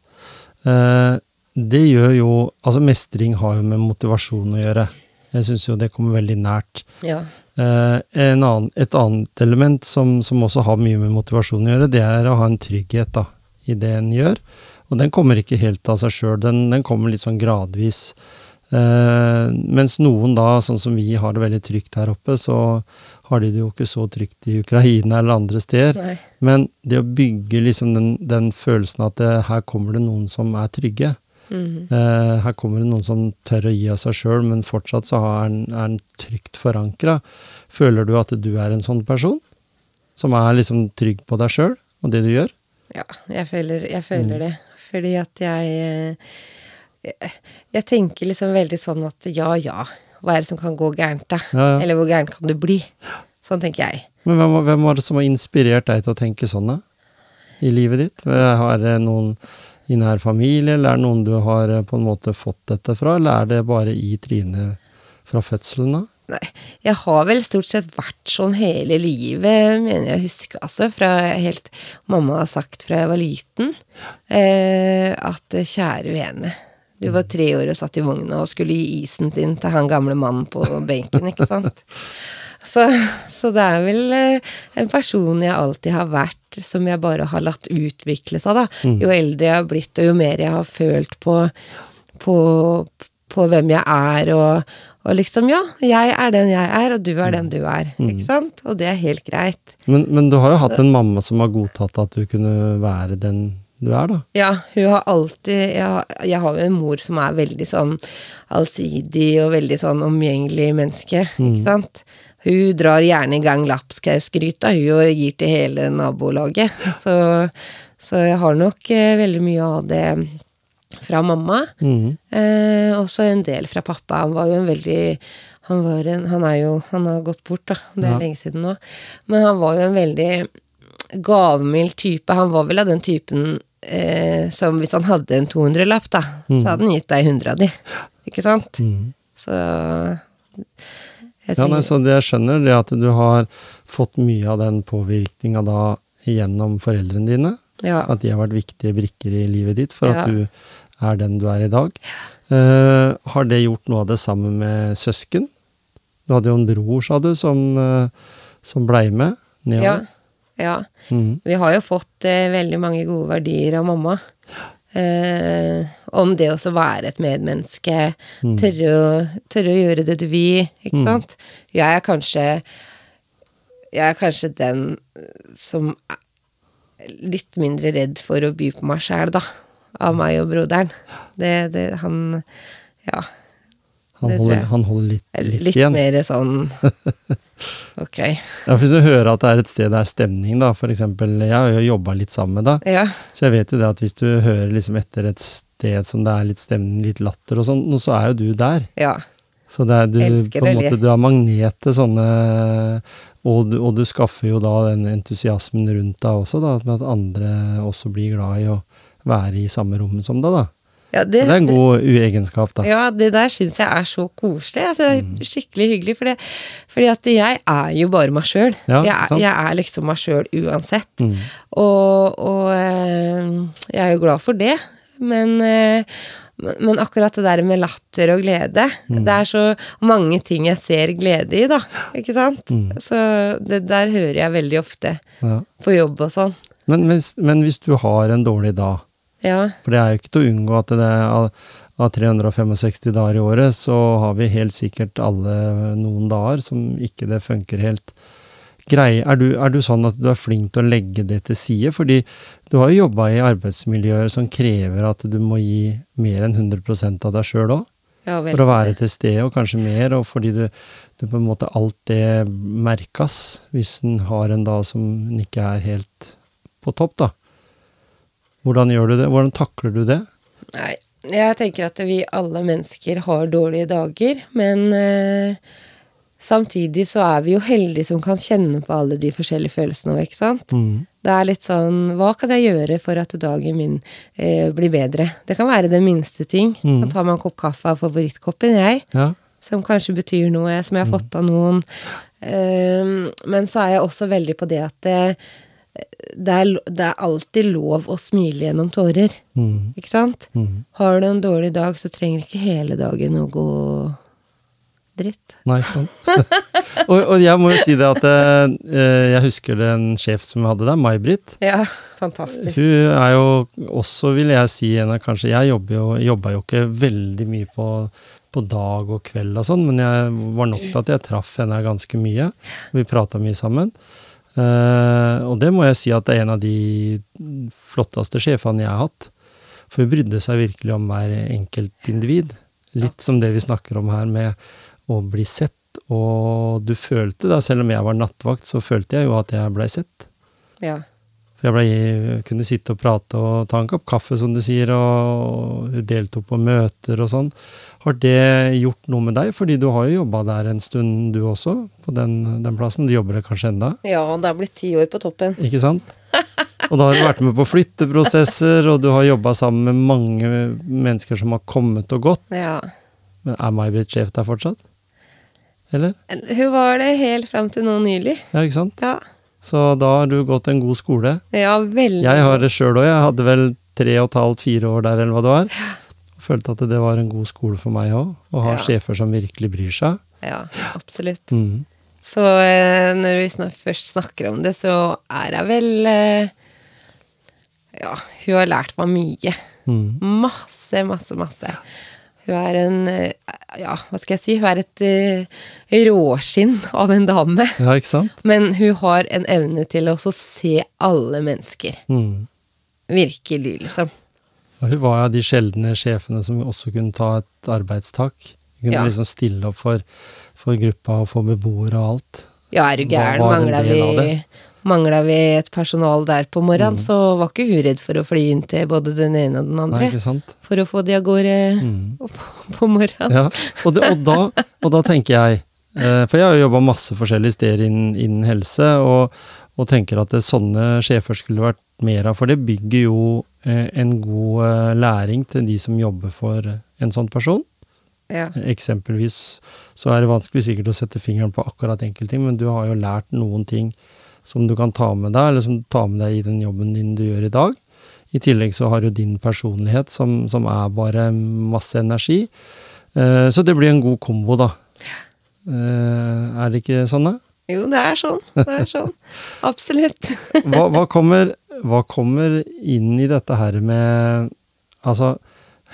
Eh, det gjør jo Altså, mestring har jo med motivasjon å gjøre. Jeg syns jo det kommer veldig nært. Ja. Eh, en annen, et annet element som, som også har mye med motivasjon å gjøre, det er å ha en trygghet da, i det en gjør. Og den kommer ikke helt av seg sjøl, den, den kommer litt sånn gradvis. Eh, mens noen da, sånn som vi har det veldig trygt her oppe, så har de det jo ikke så trygt i Ukraina eller andre steder. Nei. Men det å bygge liksom den, den følelsen at det, her kommer det noen som er trygge. Eh, her kommer det noen som tør å gi av seg sjøl, men fortsatt så er den, trygt forankra. Føler du at du er en sånn person? Som er liksom trygg på deg sjøl og det du gjør? Ja, jeg føler, jeg føler Mm. det. Fordi at jeg, eh, jeg Jeg tenker liksom veldig sånn at ja, ja, hva er det som kan gå gærent, da? Ja, ja. Eller hvor gærent kan det bli? Sånn tenker jeg. Men hvem, hvem var det som har inspirert deg til å tenke sånn, da? I livet ditt? Har noen i nær familie, eller er det noen du har eh, på en måte fått dette fra, eller er det bare i Trine fra fødselen av? Nei, jeg har vel stort sett vært sånn hele livet, mener jeg å huske, altså. Fra helt Mamma har sagt fra jeg var liten, eh, at eh, kjære vene, du var tre år og satt i vogna og skulle gi isen din til han gamle mannen på benken, ikke sant? Så, så det er vel eh, en person jeg alltid har vært, som jeg bare har latt utvikle seg, da. Jo eldre jeg har blitt, og jo mer jeg har følt på, på, på hvem jeg er, og, og liksom, ja, jeg er den jeg er, og du er den du er, ikke sant? Og det er helt greit. Men, men du har jo hatt en mamma som har godtatt at du kunne være den du er, da. Ja, hun har alltid Jeg har, jeg har jo en mor som er veldig sånn allsidig og veldig sånn omgjengelig menneske, ikke sant? Hun drar gjerne i gang lapskausgryta, hun, og gir til hele nabolaget. Så, så jeg har nok eh, veldig mye av det fra mamma. Mm. Eh, også en del fra pappa. Han var jo en veldig Han var en Han er jo Han har gått bort, da. Det er Ja. lenge siden nå. Men han var jo en veldig gavmild type. Han var vel av den typen eh, som hvis han hadde en 200-lapp, da, så hadde han gitt deg 100 av de. Ikke sant? Mm. Så Ja, nei, så det jeg skjønner, det at du har fått mye av den påvirkninga da gjennom foreldrene dine. ja. At de har vært viktige brikker i livet ditt for Ja. at du er den du er i dag. Uh, har det gjort noe av det samme med søsken? Du hadde jo en bror, sa du, som, uh, som blei med ja. nedover. ja. Mhm. Vi har jo fått uh, veldig mange gode verdier av mamma. Eh, om det også være et medmenneske, tørre, å, tørre å gjøre det du vil, ikke sant. Jeg er kanskje Jeg er kanskje den som er litt mindre redd for å by på meg sjæl, da. Av meg og broderen. Det, det Han Ja. Han, holder, han holder litt, litt, Litt igjen. mer sånn Ok. Ja, hvis du hører at det er et sted det er stemning, da, eksempel Jeg har jo jobba litt sammen med deg, Ja. så jeg vet jo det at hvis du hører liksom etter et sted som det er litt stemning, litt latter og sånn, så er jo du der. Ja. Så det er, du, Elsker på en måte, du har magnet til sånne og du, og du skaffer jo da den entusiasmen rundt deg også, da, at andre også blir glad i å være i samme rommet som deg, da. Ja Det er en god uegenskap, da. Ja, det der syns jeg er så koselig. Altså, det er skikkelig hyggelig. for det, fordi at jeg er jo bare meg sjøl. Ja, jeg, jeg er liksom meg sjøl uansett. Mm. Og, og eh, jeg er jo glad for det. Men, eh, Men, akkurat det der med latter og glede Det er så mange ting jeg ser glede i, da. Ikke sant? Så det der hører jeg veldig ofte Ja. på jobb og sånn. Men, hvis, men hvis du har en dårlig dag, Ja. for det er jo ikke til å unngå at det er av, av 365 dager i året, så har vi helt sikkert alle noen dager som ikke det funker helt grei. Er du, er du sånn at du er flink til å legge det til side? Fordi du har jo jobba i arbeidsmiljøer som krever at du må gi mer enn 100 av deg sjøl òg. ja For å være til stede, og kanskje mer, og fordi du, du på en måte alt det merkes hvis en har en dag som en ikke er helt på topp, da. Hvordan gjør du det? Hvordan takler du det? Nei, jeg tenker at vi alle mennesker har dårlige dager, men eh, samtidig så er vi jo heldige som kan kjenne på alle de forskjellige følelsene òg, ikke sant? Mm. Det er litt sånn Hva kan jeg gjøre for at dagen min eh, blir bedre? Det kan være den minste ting. Mm. Da tar man en kopp kaffe av favorittkoppen, jeg. Ja. Som kanskje betyr noe, som jeg har fått av noen. Eh, men så er jeg også veldig på det at det, det, er, det er alltid lov å smile gjennom tårer. Mm. Ikke sant? Mm. Har du en dårlig dag, så trenger ikke hele dagen å gå dritt. Nei, sant. og, og jeg må jo si det at eh, jeg husker det en sjef som hadde der, May-Britt. Ja, fantastisk. Hun er jo også, vil jeg si, en av kanskje Jeg jobber jo, jobba jo ikke veldig mye på, på dag og kveld og sånn, men jeg var nok til at jeg traff henne ganske mye. Vi prata mye sammen. Eh, og det må jeg si at det er en av de flotteste sjefene jeg har hatt. For hun brydde seg virkelig om hver enkeltindivid. Litt som det vi snakker om her med å bli sett. Og du følte da, selv om jeg var nattvakt, så følte jeg jo at jeg blei sett. Ja. For jeg ble, kunne sitte og prate og ta en kopp kaffe, som du sier, og deltok på møter og sånn. Har det gjort noe med deg? Fordi du har jo jobba der en stund, du også, på den, den plassen. Du jobber der kanskje enda, ja, det har blitt ti år på toppen. ikke sant? Og da har du vært med på flytteprosesser, og du har jobba sammen med mange mennesker som har kommet og gått. Ja. Men er May-Britt sjef der fortsatt? Eller? Hun var det helt fram til nå nylig. Ja, ikke sant? Ja. Så da har du gått en god skole. Ja, veldig. Jeg har det sjøl òg. Jeg hadde vel tre og et halvt, fire år der, eller hva det var. Følte at det var en god skole for meg òg, å ha Ja. sjefer som virkelig bryr seg. Ja, absolutt. Mm. Så eh, når vi først snakker om det, så er jeg vel eh, Ja, hun har lært meg mye. Mm. Masse, masse, masse. Hun er en eh, Ja, hva skal jeg si? Hun er et uh, råskinn av en dame. Ja, ikke sant? Men hun har en evne til å også se alle mennesker. Mm. Virkelig, liksom. Ja, hun var av de sjeldne sjefene som også kunne ta et arbeidstak. Hun kunne Ja. liksom stille opp for, for gruppa og for beboere og alt. Ja, er du gæren? Mangla vi, det? manglet vi et personal der på morgenen, så var ikke hun redd for å fly inn til både den ene og den Nei, andre. sant? For å få de av gårde Mm. på, på morgenen. Ja, og, det, og, da, og da tenker jeg eh, For jeg har jo jobba masse forskjellige steder innen, innen helse, og, og tenker at det, sånne sjefer skulle vært mer av. For det bygger jo eh, en god eh, læring til de som jobber for en sånn person. Ja. Eksempelvis så er det vanskelig sikkert å sette fingeren på akkurat enkeltting, men du har jo lært noen ting som du kan ta med deg, eller som du tar med deg i den jobben din du gjør i dag. I tillegg så har du din personlighet, som, som er bare masse energi. Eh, så det blir en god kombo, da. Eh, er det ikke sånn, da? Jo, det er sånn. Det er sånn. Absolutt. Hva, hva, kommer, hva kommer inn i dette her med Altså,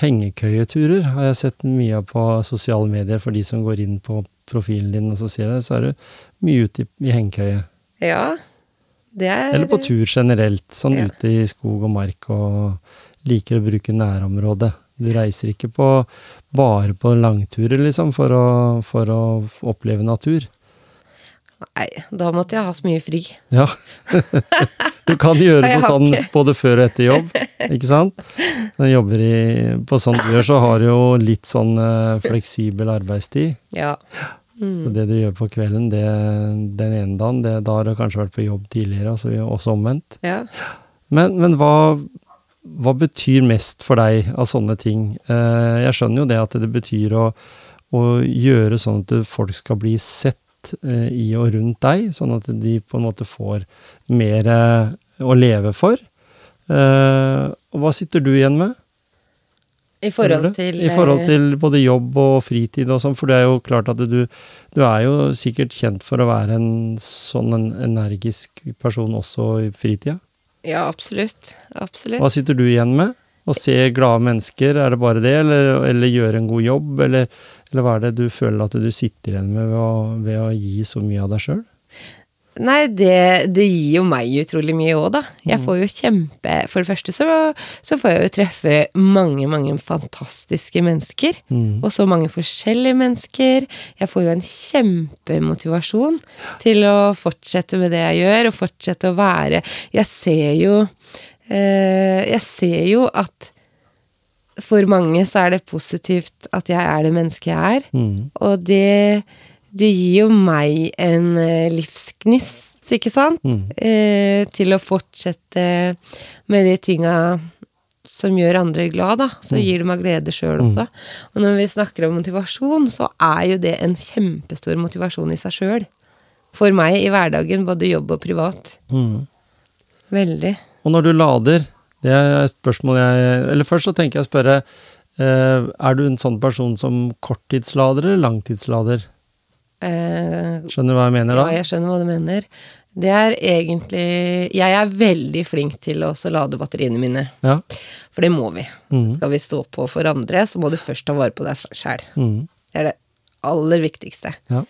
hengekøyeturer har jeg sett mye av på sosiale medier for de som går inn på profilen din og så ser det, så er du mye ute i, i hengekøye. Ja. Det er Eller på tur generelt, sånn Ja. ute i skog og mark og liker å bruke nærområdet. Du reiser ikke på, bare på langturer, liksom, for å, for å oppleve natur. Nei, da måtte jeg ha så mye fri. Ja. Du kan gjøre noe sånn både før og etter jobb, ikke sant? Når du jobber i, på sånn du gjør, så har du jo litt sånn eh, fleksibel arbeidstid. Ja. Så Mm. det du gjør på kvelden det, den ene dagen, det, da har du kanskje vært på jobb tidligere, altså også omvendt. ja. Men, men hva, hva betyr mest for deg av sånne ting? Eh, jeg skjønner jo det at det betyr å, å gjøre sånn at folk skal bli sett eh, i og rundt deg, sånn at de på en måte får mer eh, å leve for. Eh, og hva sitter du igjen med? I forhold til I forhold eh, til både jobb og fritid og sånn, for det er jo klart at du, du er jo sikkert kjent for å være en sånn en energisk person også i fritida. Ja, absolutt. Absolutt. Hva sitter du igjen med? Å se glade mennesker, er det bare det, eller, eller gjøre en god jobb, eller, eller hva er det du føler at du sitter igjen med ved å, ved å gi så mye av deg sjøl? Nei, det, det gir jo meg utrolig mye òg, da. Jeg får jo kjempe For det første så, så får jeg jo treffe mange, mange fantastiske mennesker. Mm. Og så mange forskjellige mennesker. Jeg får jo en kjempemotivasjon til å fortsette med det jeg gjør, og fortsette å være Jeg ser jo eh, Jeg ser jo at for mange så er det positivt at jeg er det mennesket jeg er. Mm. Og det, det gir jo meg en eh, livsgnist, ikke sant? Mm. Eh, til å fortsette med de tinga som gjør andre glad, da. Så Mm. gir det meg glede sjøl også. Og når vi snakker om motivasjon, så er jo det en kjempestor motivasjon i seg sjøl. For meg i hverdagen, både jobb og privat. Mm. Veldig. Og når du lader, det er et spørsmål jeg Eller først så tenker jeg å spørre eh, Er du en sånn person som korttidslader eller langtidslader? Eh, Skjønner hva jeg mener da? Ja, jeg skjønner hva du mener. Det er egentlig Jeg er veldig flink til å også lade batteriene mine. Ja. For det må vi. Mm. Skal vi stå på for andre, så må du først ta vare på deg sjæl. Mm. Det er det aller viktigste. Ja.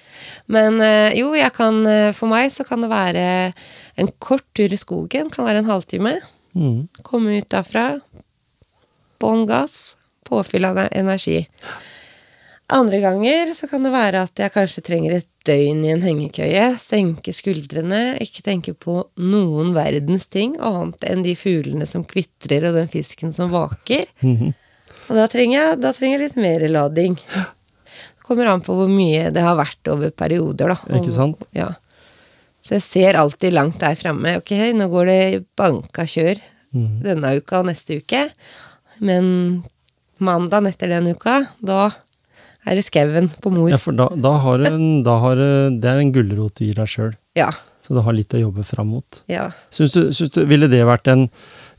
Men eh, jo, jeg kan eh, For meg så kan det være en kort tur i skogen. Kan være en halvtime. Mm. Komme ut derfra. Bånn gass. Påfyll av energi. Andre ganger så kan det være at jeg kanskje trenger et døgn i en hengekøye. Senke skuldrene, ikke tenke på noen verdens ting annet enn de fuglene som kvitrer og den fisken som vaker. Mhm. Og da trenger jeg, da trenger jeg litt mer lading. Det kommer an på hvor mye det har vært over perioder, da. Ikke sant? Ja. Så jeg ser alltid langt der framme. Ok, nå går det banka kjør Mhm. denne uka og neste uke. Men mandagen etter den uka, da er det skauen på mor. Ja, for da, da har du en, da har Det er en gulrot du gir deg sjøl, Ja. så du har litt å jobbe fram mot. ja. Synes du, synes du, ville det vært en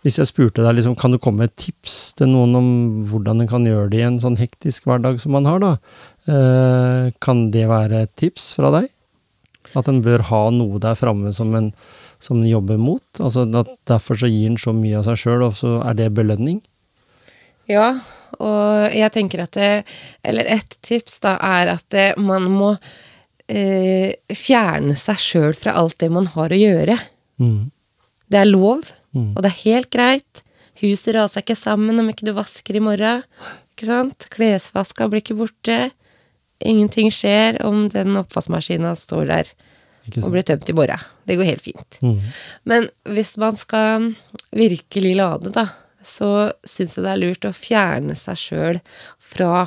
Hvis jeg spurte deg, liksom, kan du komme med et tips til noen om hvordan en kan gjøre det i en sånn hektisk hverdag som man har, da? Eh, kan det være et tips fra deg? At en bør ha noe der framme som en som en jobber mot? Altså at Derfor så gir en så mye av seg sjøl, og så er det belønning? Ja, og jeg tenker at det Eller et tips, da, er at det, man må eh, fjerne seg sjøl fra alt det man har å gjøre. Mm. Det er lov, Mm. og det er helt greit. Huset raser ikke sammen om ikke du vasker i morgen. Ikke sant? Klesvaska blir ikke borte. Ingenting skjer om den oppvaskmaskina står der og blir tømt i morgen. Det går helt fint. Mm. Men hvis man skal virkelig lade, da, så syns jeg det er lurt å fjerne seg sjøl fra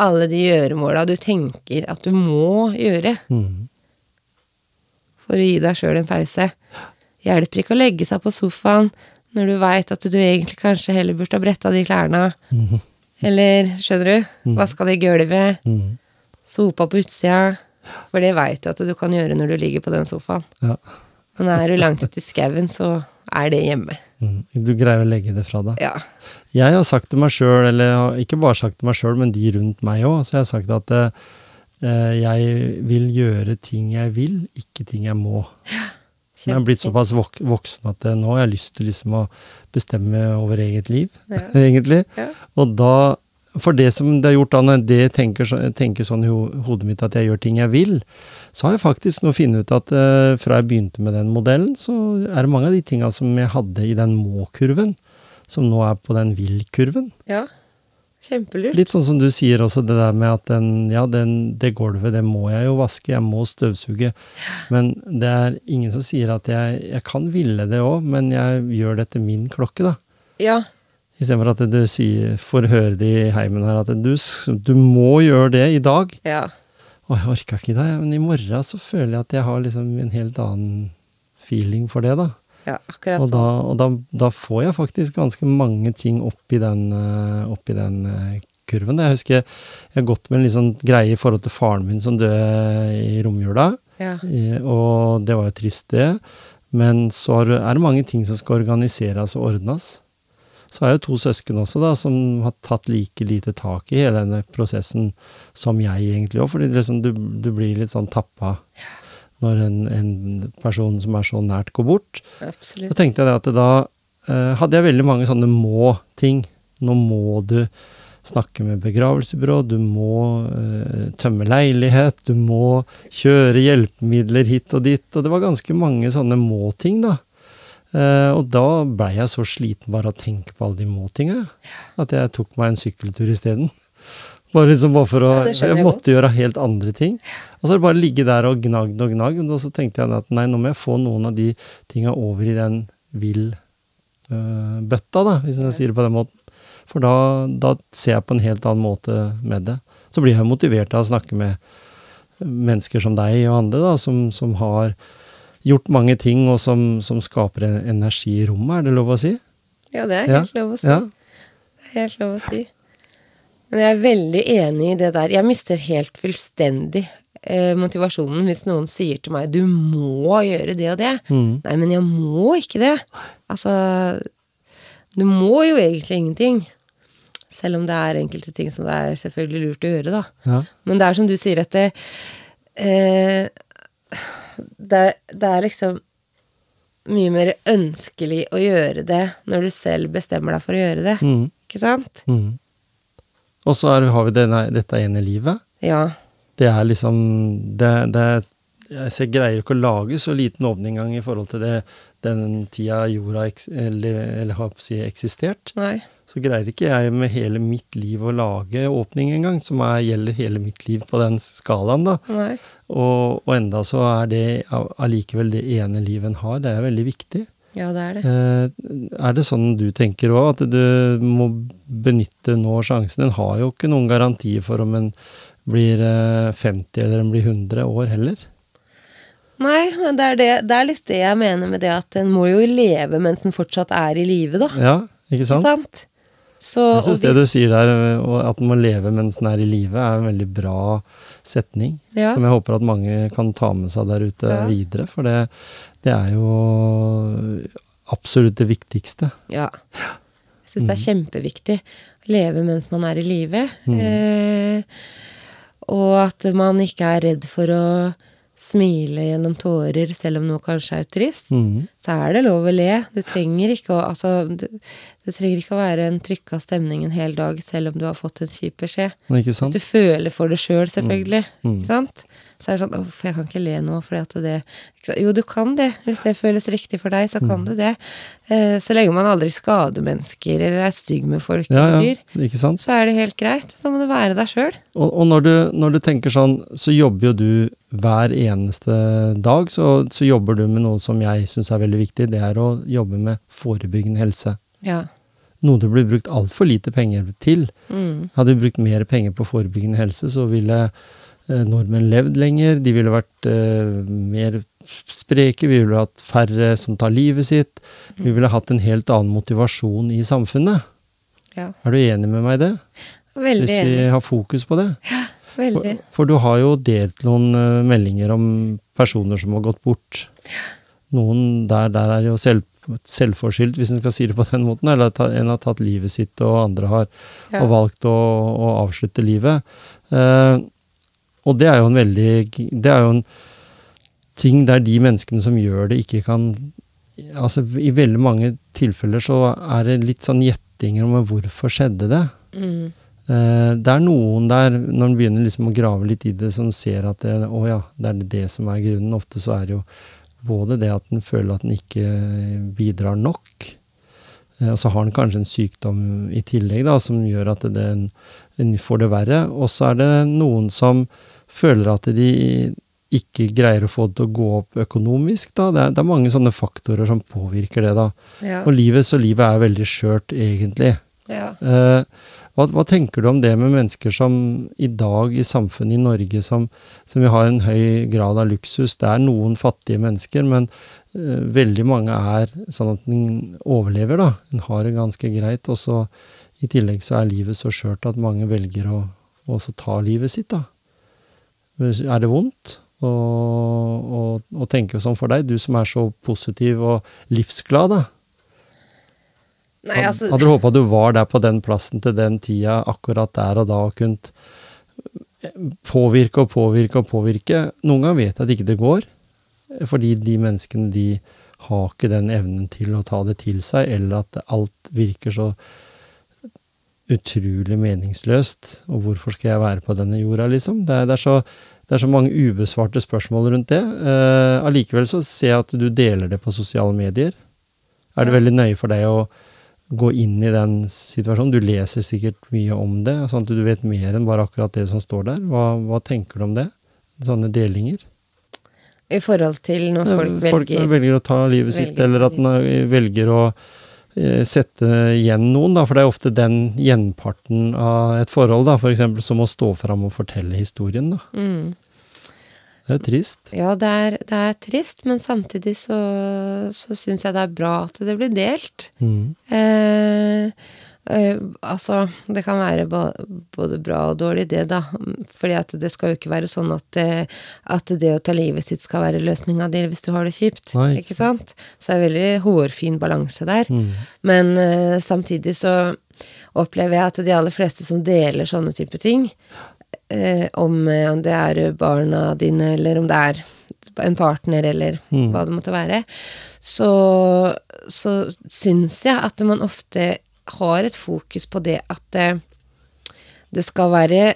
alle de gjøremåla du tenker at du må gjøre Mm. for å gi deg sjøl en pause. Hjelper ikke å legge seg på sofaen når du veit at du egentlig kanskje heller burde ha bretta de klærne. Mm. Eller, skjønner du, vaska det gulvet, Mm. sopa på utsida. For det veit du at du kan gjøre når du ligger på den sofaen. Ja. Men er du langt ute i skauen, så er det hjemme. Mm. Du greier å legge det fra deg. Ja. Jeg har sagt til meg sjøl, eller ikke bare sagt til meg sjøl, men de rundt meg òg, så jeg har sagt at eh, jeg vil gjøre ting jeg vil, ikke ting jeg må. Jeg har blitt såpass vok voksen at eh, nå har jeg lyst til liksom å bestemme over eget liv, Ja. egentlig. Ja. Og da, for det som det har gjort da, når det tenker, tenker sånn i ho hodet mitt at jeg gjør ting jeg vil, så har jeg faktisk nå funnet ut at eh, fra jeg begynte med den modellen, så er det mange av de tinga som jeg hadde i den må-kurven, som nå er på den vil-kurven. ja. Kjempelurt. Litt sånn som du sier også, det der med at den, ja, den, det gulvet, det må jeg jo vaske, jeg må støvsuge. Men det er ingen som sier at jeg, jeg kan ville det òg, men jeg gjør det etter min klokke, da. Ja. Istedenfor at du sier, får høre det i heimen her, at du, du må gjøre det i dag. Ja. Og jeg orka ikke det, men i morgen så føler jeg at jeg har liksom en helt annen feeling for det, da. ja akkurat Og, da, sånn. og da, da får jeg faktisk ganske mange ting oppi den, opp i den eh, kurven. Jeg husker jeg har gått med en litt sånn greie i forhold til faren min som døde i romjula. Ja. Og det var jo trist, det. Men så er det mange ting som skal organiseres og ordnes. Så er det to søsken også, da, som har tatt like lite tak i hele denne prosessen som jeg egentlig òg. Fordi liksom du, du, blir litt sånn tappa når en, en, person som er så nært, går bort. Absolutt. Så tenkte jeg at da eh, hadde jeg veldig mange sånne må-ting. Nå må du snakke med begravelsesbyrå, du må eh, tømme leilighet, du må kjøre hjelpemidler hit og dit. Og det var ganske mange sånne må-ting, da. Eh, og da blei jeg så sliten bare av å tenke på alle de må-tinga, at jeg tok meg en sykkeltur isteden. Bare liksom bare for å Ja, det Jeg måtte gjøre helt andre ting. Og så bare ligge der og gnagd og gnagd. Og så tenkte jeg at nei, nå må jeg få noen av de tinga over i den vil-bøtta, da, hvis jeg sier det på den måten. For da, da ser jeg på en helt annen måte med det. Så blir jeg motivert av å snakke med mennesker som deg og andre, da, som, som har gjort mange ting, og som, som skaper energi i rommet, er det lov å si? Ja, det er Ja, helt lov å si. Ja. Det er helt lov å si. Men jeg er veldig enig i det der. Jeg mister helt fullstendig eh, motivasjonen hvis noen sier til meg 'du må gjøre det og det'. Mm. Nei, men jeg må ikke det. Altså Du må jo egentlig ingenting. Selv om det er enkelte ting som det er selvfølgelig lurt å gjøre, da. Ja. Men det er som du sier, at det eh, det, det er liksom mye mer ønskelig å gjøre det når du selv bestemmer deg for å gjøre det. Mm. Ikke sant? Mm. Og så har vi denne, dette ene livet. Ja. Det er liksom det, det Jeg ser- greier ikke å lage så liten åpning engang i forhold til det, den tida jorda eks, eller, eller har si eksistert. Nei. Så greier ikke jeg med hele mitt liv å lage åpning engang, som er, gjelder hele mitt liv på den skalaen, da. Og, og enda så er det allikevel det ene livet en har. Det er veldig viktig. Ja, det er det. Eh, er det sånn du tenker òg, at du må benytte nå sjansen? En har jo ikke noen garantier for om en blir eh, 50 eller en blir 100 år heller. Nei, men det er, det, det er litt det jeg mener med det at en må jo leve mens en fortsatt er i live, da. Ja, ikke sant? Sant? Så, Jeg syns det du sier der, at man må leve mens en er i live, er en veldig bra setning. Ja. Som jeg håper at mange kan ta med seg der ute Ja. videre. For det, det er jo absolutt det viktigste. Ja. Jeg syns det er kjempeviktig å leve mens man er i live. Mm. Eh, og at man ikke er redd for å smile gjennom tårer selv om noe kanskje er trist. mm. Så er det lov å le. Du trenger ikke å, altså, du, det trenger ikke å være en trykka stemning en hel dag selv om du har fått en kjip beskjed. Hvis du føler for det sjøl, selvfølgelig. Mm. Ikke sant? Så er det sånn Uff, jeg kan ikke le nå fordi at det? Jo, du kan det. Hvis det føles riktig for deg, så Mm. kan du det. Eh, så lenge man aldri skader mennesker eller er stygg med folk Ja, eller ja, dyr, ikke sant? så er det helt greit. Da må du være deg sjøl. Og, og når, du, når du tenker sånn, så jobber jo du hver eneste dag, så, så jobber du med noe som jeg syns er veldig viktig. Det er å jobbe med forebyggende helse. Ja. Noe det blir brukt altfor lite penger til. Mm. Hadde vi brukt mer penger på forebyggende helse, så ville nordmenn levd lenger, de ville vært eh, mer spreke, vi ville hatt færre som tar livet sitt. Vi ville hatt en helt annen motivasjon i samfunnet. ja. Er du enig med meg i det? Veldig enig. Hvis vi har fokus på det? Ja, Veldig. For, for du har jo delt noen eh, meldinger om personer som har gått bort. Noen der, der er jo selv, selvforskyldt, hvis en skal si det på den måten. Eller at en har tatt livet sitt, og andre har, Ja. og valgt å, å avslutte livet. Eh, og det er jo en veldig Det er jo en ting der de menneskene som gjør det, ikke kan Altså, i veldig mange tilfeller så er det litt sånn gjettinger om hvorfor skjedde det. Mm. Uh, det er noen der, når en begynner liksom å grave litt i det, som ser at det, å ja, det er det som er grunnen. Ofte så er det jo både det at en føler at en ikke bidrar nok, uh, og så har en kanskje en sykdom i tillegg da, som gjør at en får det verre. Og så er det noen som føler at de ikke greier å få det til å gå opp økonomisk. Da. Det, er, det er mange sånne faktorer som påvirker det. da. Ja. Og livet, så livet er veldig skjørt, egentlig. ja. Eh, hva, hva tenker du om det med mennesker som i dag i samfunnet i Norge som, som vi har en høy grad av luksus? Det er noen fattige mennesker, men eh, veldig mange er sånn at en overlever, da. En har det ganske greit. Og så i tillegg så er livet så skjørt at mange velger å også ta livet sitt, da. Er det vondt å, tenke sånn for deg, du som er så positiv og livsglad, da? Nei, altså, Hadde du håpa du var der på den plassen til den tida, akkurat der og da, og kunnet påvirke og påvirke og påvirke? Noen ganger vet jeg at ikke det går, fordi de menneskene de har ikke den evnen til å ta det til seg, eller at alt virker så utrolig meningsløst. Og hvorfor skal jeg være på denne jorda, liksom? Det er, det er, så, det er så, mange ubesvarte spørsmål rundt det. Uh, allikevel så ser jeg at du deler det på sosiale medier. Er det veldig nøye for deg å gå inn i den situasjonen? Du leser sikkert mye om det, sånn at du vet mer enn bare akkurat det som står der. Hva, hva tenker du om det? Sånne delinger? I forhold til når folk, folk velger velger å ta livet sitt, eller at man velger å sette igjen noen, da, for det er ofte den gjenparten av et forhold, da, f.eks. Som å stå fram og fortelle historien, da. mm. Det er jo trist. Ja, det er, det er trist, men samtidig så, så syns jeg det er bra at det blir delt. Mm. Eh, eh, altså, det kan være både bra og dårlig, det, da. Fordi at det skal jo ikke være sånn at, det- at det å ta livet sitt skal være løsninga di hvis du har det kjipt. Nei, ikke sant? Så det er veldig hårfin balanse der. Mm. Men uh, samtidig så opplever jeg at de aller fleste som deler sånne type ting, uh, om, eh, om det er barna dine, eller om det er en partner, eller Mm. hva det måtte være, så, så syns jeg at man ofte har et fokus på det at eh, det skal være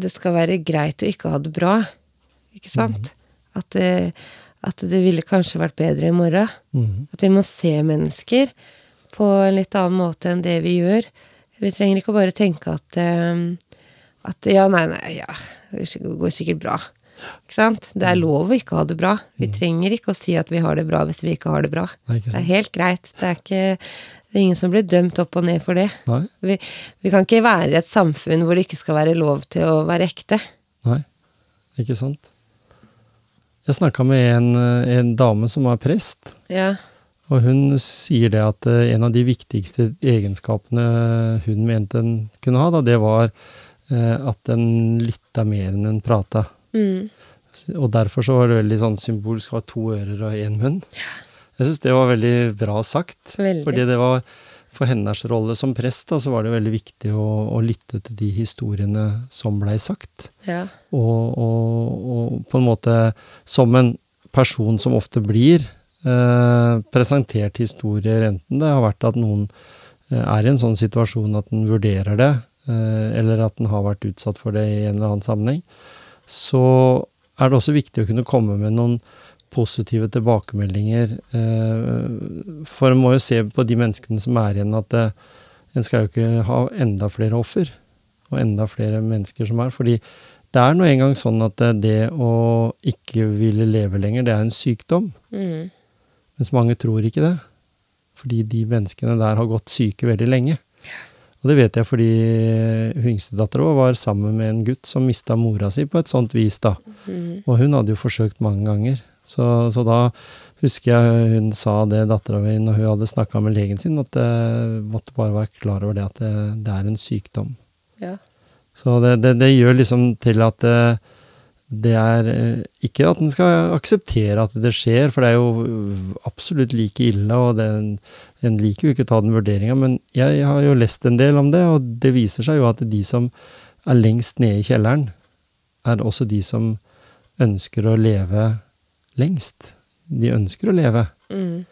det skal være greit å ikke ha det bra, ikke sant? At, det, at det ville kanskje vært bedre i morgen. Mm. At vi må se mennesker på en litt annen måte enn det vi gjør. Vi trenger ikke bare tenke at, eh, at ja, nei, nei, ja, det går sikkert bra. Ikke sant? Det er lov å ikke ha det bra. Vi trenger ikke å si at vi har det bra hvis vi ikke har det bra. Det er, Det er helt greit. Det er, ikke, det er ingen som blir dømt opp og ned for det. Vi, vi kan ikke være i et samfunn hvor det ikke skal være lov til å være ekte. nei, ikke sant. Jeg snakka med en, eh, en dame som er prest, Ja. og hun sier det at eh, en av de viktigste egenskapene hun mente en kunne ha, da, det var eh, at en lytta mer enn en prata. Mm. Og derfor så var det veldig sånn symbolsk å ha to ører og én munn. Jeg syns det var veldig bra sagt. Veldig. Fordi det var for hennes rolle som prest, da, så var det veldig viktig å, å lytte til de historiene som blei sagt. Ja. Og, og, og på en måte som en person som ofte blir eh, presentert historier, enten det har vært at noen eh, er i en sånn situasjon at den vurderer det, eh, eller at den har vært utsatt for det i en eller annen sammenheng, så er det også viktig å kunne komme med noen positive tilbakemeldinger. Eh, for en må jo se på de menneskene som er igjen, at eh, en skal jo ikke ha enda flere offer. Og enda flere mennesker som er. Fordi det er nå engang sånn at eh, det å ikke ville leve lenger, det er en sykdom. Mm. Mens mange tror ikke det. Fordi de menneskene der har gått syke veldig lenge. Og det vet jeg fordi hun yngstedattera vår var sammen med en gutt som mista mora si på et sånt vis, da. Mm. Og hun hadde jo forsøkt mange ganger. Så, så da husker jeg hun sa det, dattera mi, når hun hadde snakka med legen sin, at jeg måtte bare være klar over det at det, det er en sykdom. Ja. Så det, det, det gjør liksom til at det, det er eh, Ikke at en skal akseptere at det skjer, for det er jo absolutt like ille, og det, en liker jo ikke å ta den vurderinga, men jeg har jo lest en del om det, og det viser seg jo at de som er lengst nede i kjelleren, er også de som ønsker å leve lengst. De ønsker å leve. Mm.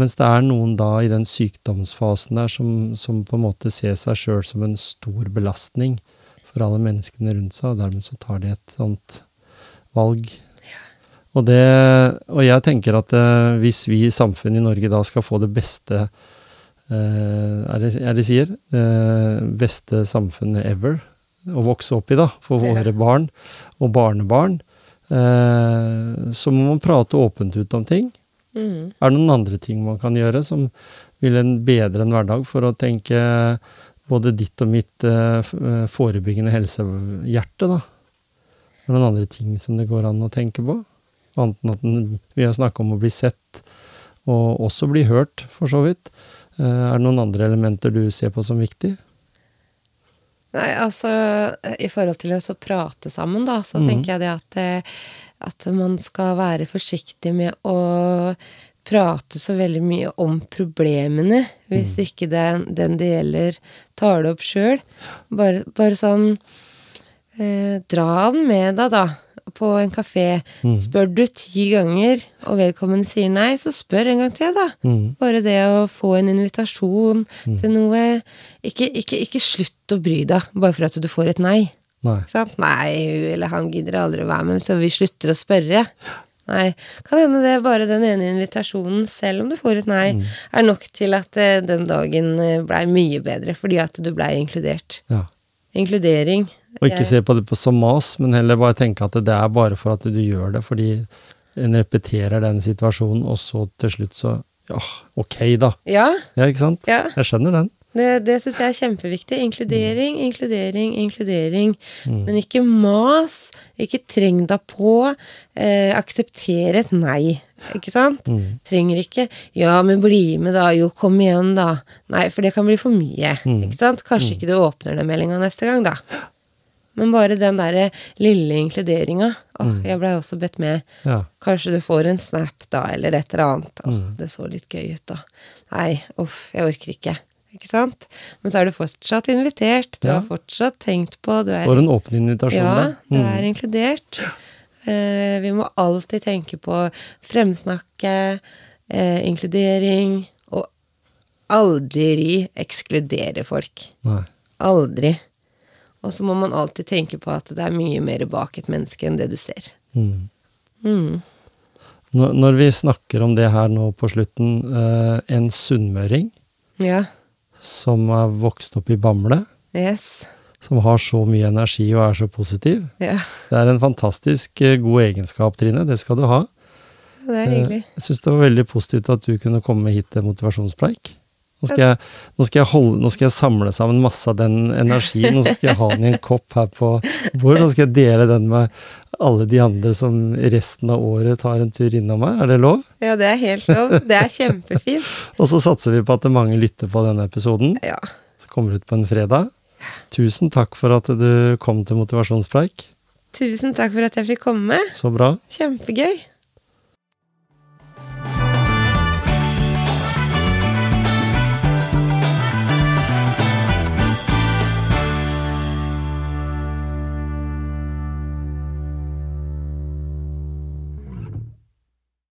Mens det er noen da i den sykdomsfasen der som, som på en måte ser seg sjøl som en stor belastning for alle menneskene rundt seg, og dermed så tar de et sånt valg. Og, det, og jeg tenker at eh, hvis vi i samfunnet i Norge da skal få det beste eh, er, det, er det sier? Eh, beste samfunnet ever å vokse opp i, da, for Ja. våre barn og barnebarn, så må man prate åpent ut om ting. Mm. Er det noen andre ting man kan gjøre som vil en bedre en hverdag for å tenke både ditt og mitt eh, eh, forebyggende helsehjerte, da? Er det noen andre ting som det går an å tenke på? Annet enn at vi har snakka om å bli sett, og også bli hørt, for så vidt. Eh, er det noen andre elementer du ser på som viktig? Nei, altså i forhold til å prate sammen, da, så mm. tenker jeg det at, eh, at man skal være forsiktig med å prate så veldig mye om problemene, hvis ikke den, den det gjelder, tar det opp sjøl. Bare, bare sånn eh, Dra den med deg, da, på en kafé. Spør du ti ganger, og vedkommende sier nei, så spør en gang til, da. Mm. Bare det å få en invitasjon til noe ikke, ikke, ikke slutt å bry deg bare for at du får et nei. Nei. Sant? Nei, eller han gidder aldri å være med, så vi slutter å spørre. Nei, kan hende det bare den ene invitasjonen, selv om du får et nei, er nok til at eh, den dagen eh, blei mye bedre, fordi at du blei inkludert. Ja. Inkludering. Og ikke se på det på som mas, men heller bare tenke at det er bare for at du gjør det, fordi en repeterer den situasjonen, og så til slutt så Ja, ok, da. Ja, Ja, ikke sant? ja. Jeg skjønner den. Det, det syns jeg er kjempeviktig. Inkludering, inkludering, inkludering. Mm. Men ikke mas. Ikke treng deg på. Eh, akseptere et nei. Ikke sant? Mm. Trenger ikke 'ja, men bli med, da'. Jo, kom igjen, da. Nei, for det kan bli for mye. Mm. Ikke sant? Kanskje ikke du åpner den meldinga neste gang, da. Men bare den derre lille inkluderinga. Åh, Mm. jeg blei også bedt med. Ja. Kanskje du får en snap, da, eller et eller annet. Åh, Mm. det så litt gøy ut, da. Nei, uff, jeg orker ikke. Ikke sant? Men så er du fortsatt invitert. Du Ja. har fortsatt tenkt på. Du er, Står en åpen invitasjon ja, der. du Mm. er inkludert. Eh, vi må alltid tenke på fremsnakke, eh, inkludering, og aldri ekskludere folk. Nei. Aldri. Og så må man alltid tenke på at det er mye mer bak et menneske enn det du ser. Mm. Mm. Når, når vi snakker om det her nå på slutten, eh, en sunnmøring Ja. som er vokst opp i Bamble, Yes. som har så mye energi og er så positiv. Ja. Det er en fantastisk eh, god egenskap, Trine. Det skal du ha. Det er Eh, hyggelig. Jeg syns det var veldig positivt at du kunne komme hit til motivasjonspreik. Nå skal, jeg, nå, skal holde, nå skal jeg samle sammen masse av den energien, og så skal jeg ha den i en kopp her på bordet. Og så skal jeg dele den med alle de andre som resten av året tar en tur innom her. Er det lov? Ja, det er helt lov. Det er kjempefint. Og så satser vi på at mange lytter på denne episoden, Ja. Så kommer ut på en fredag. Tusen takk for at du kom til motivasjonspreik. Tusen takk for at jeg fikk komme. Så bra. Kjempegøy.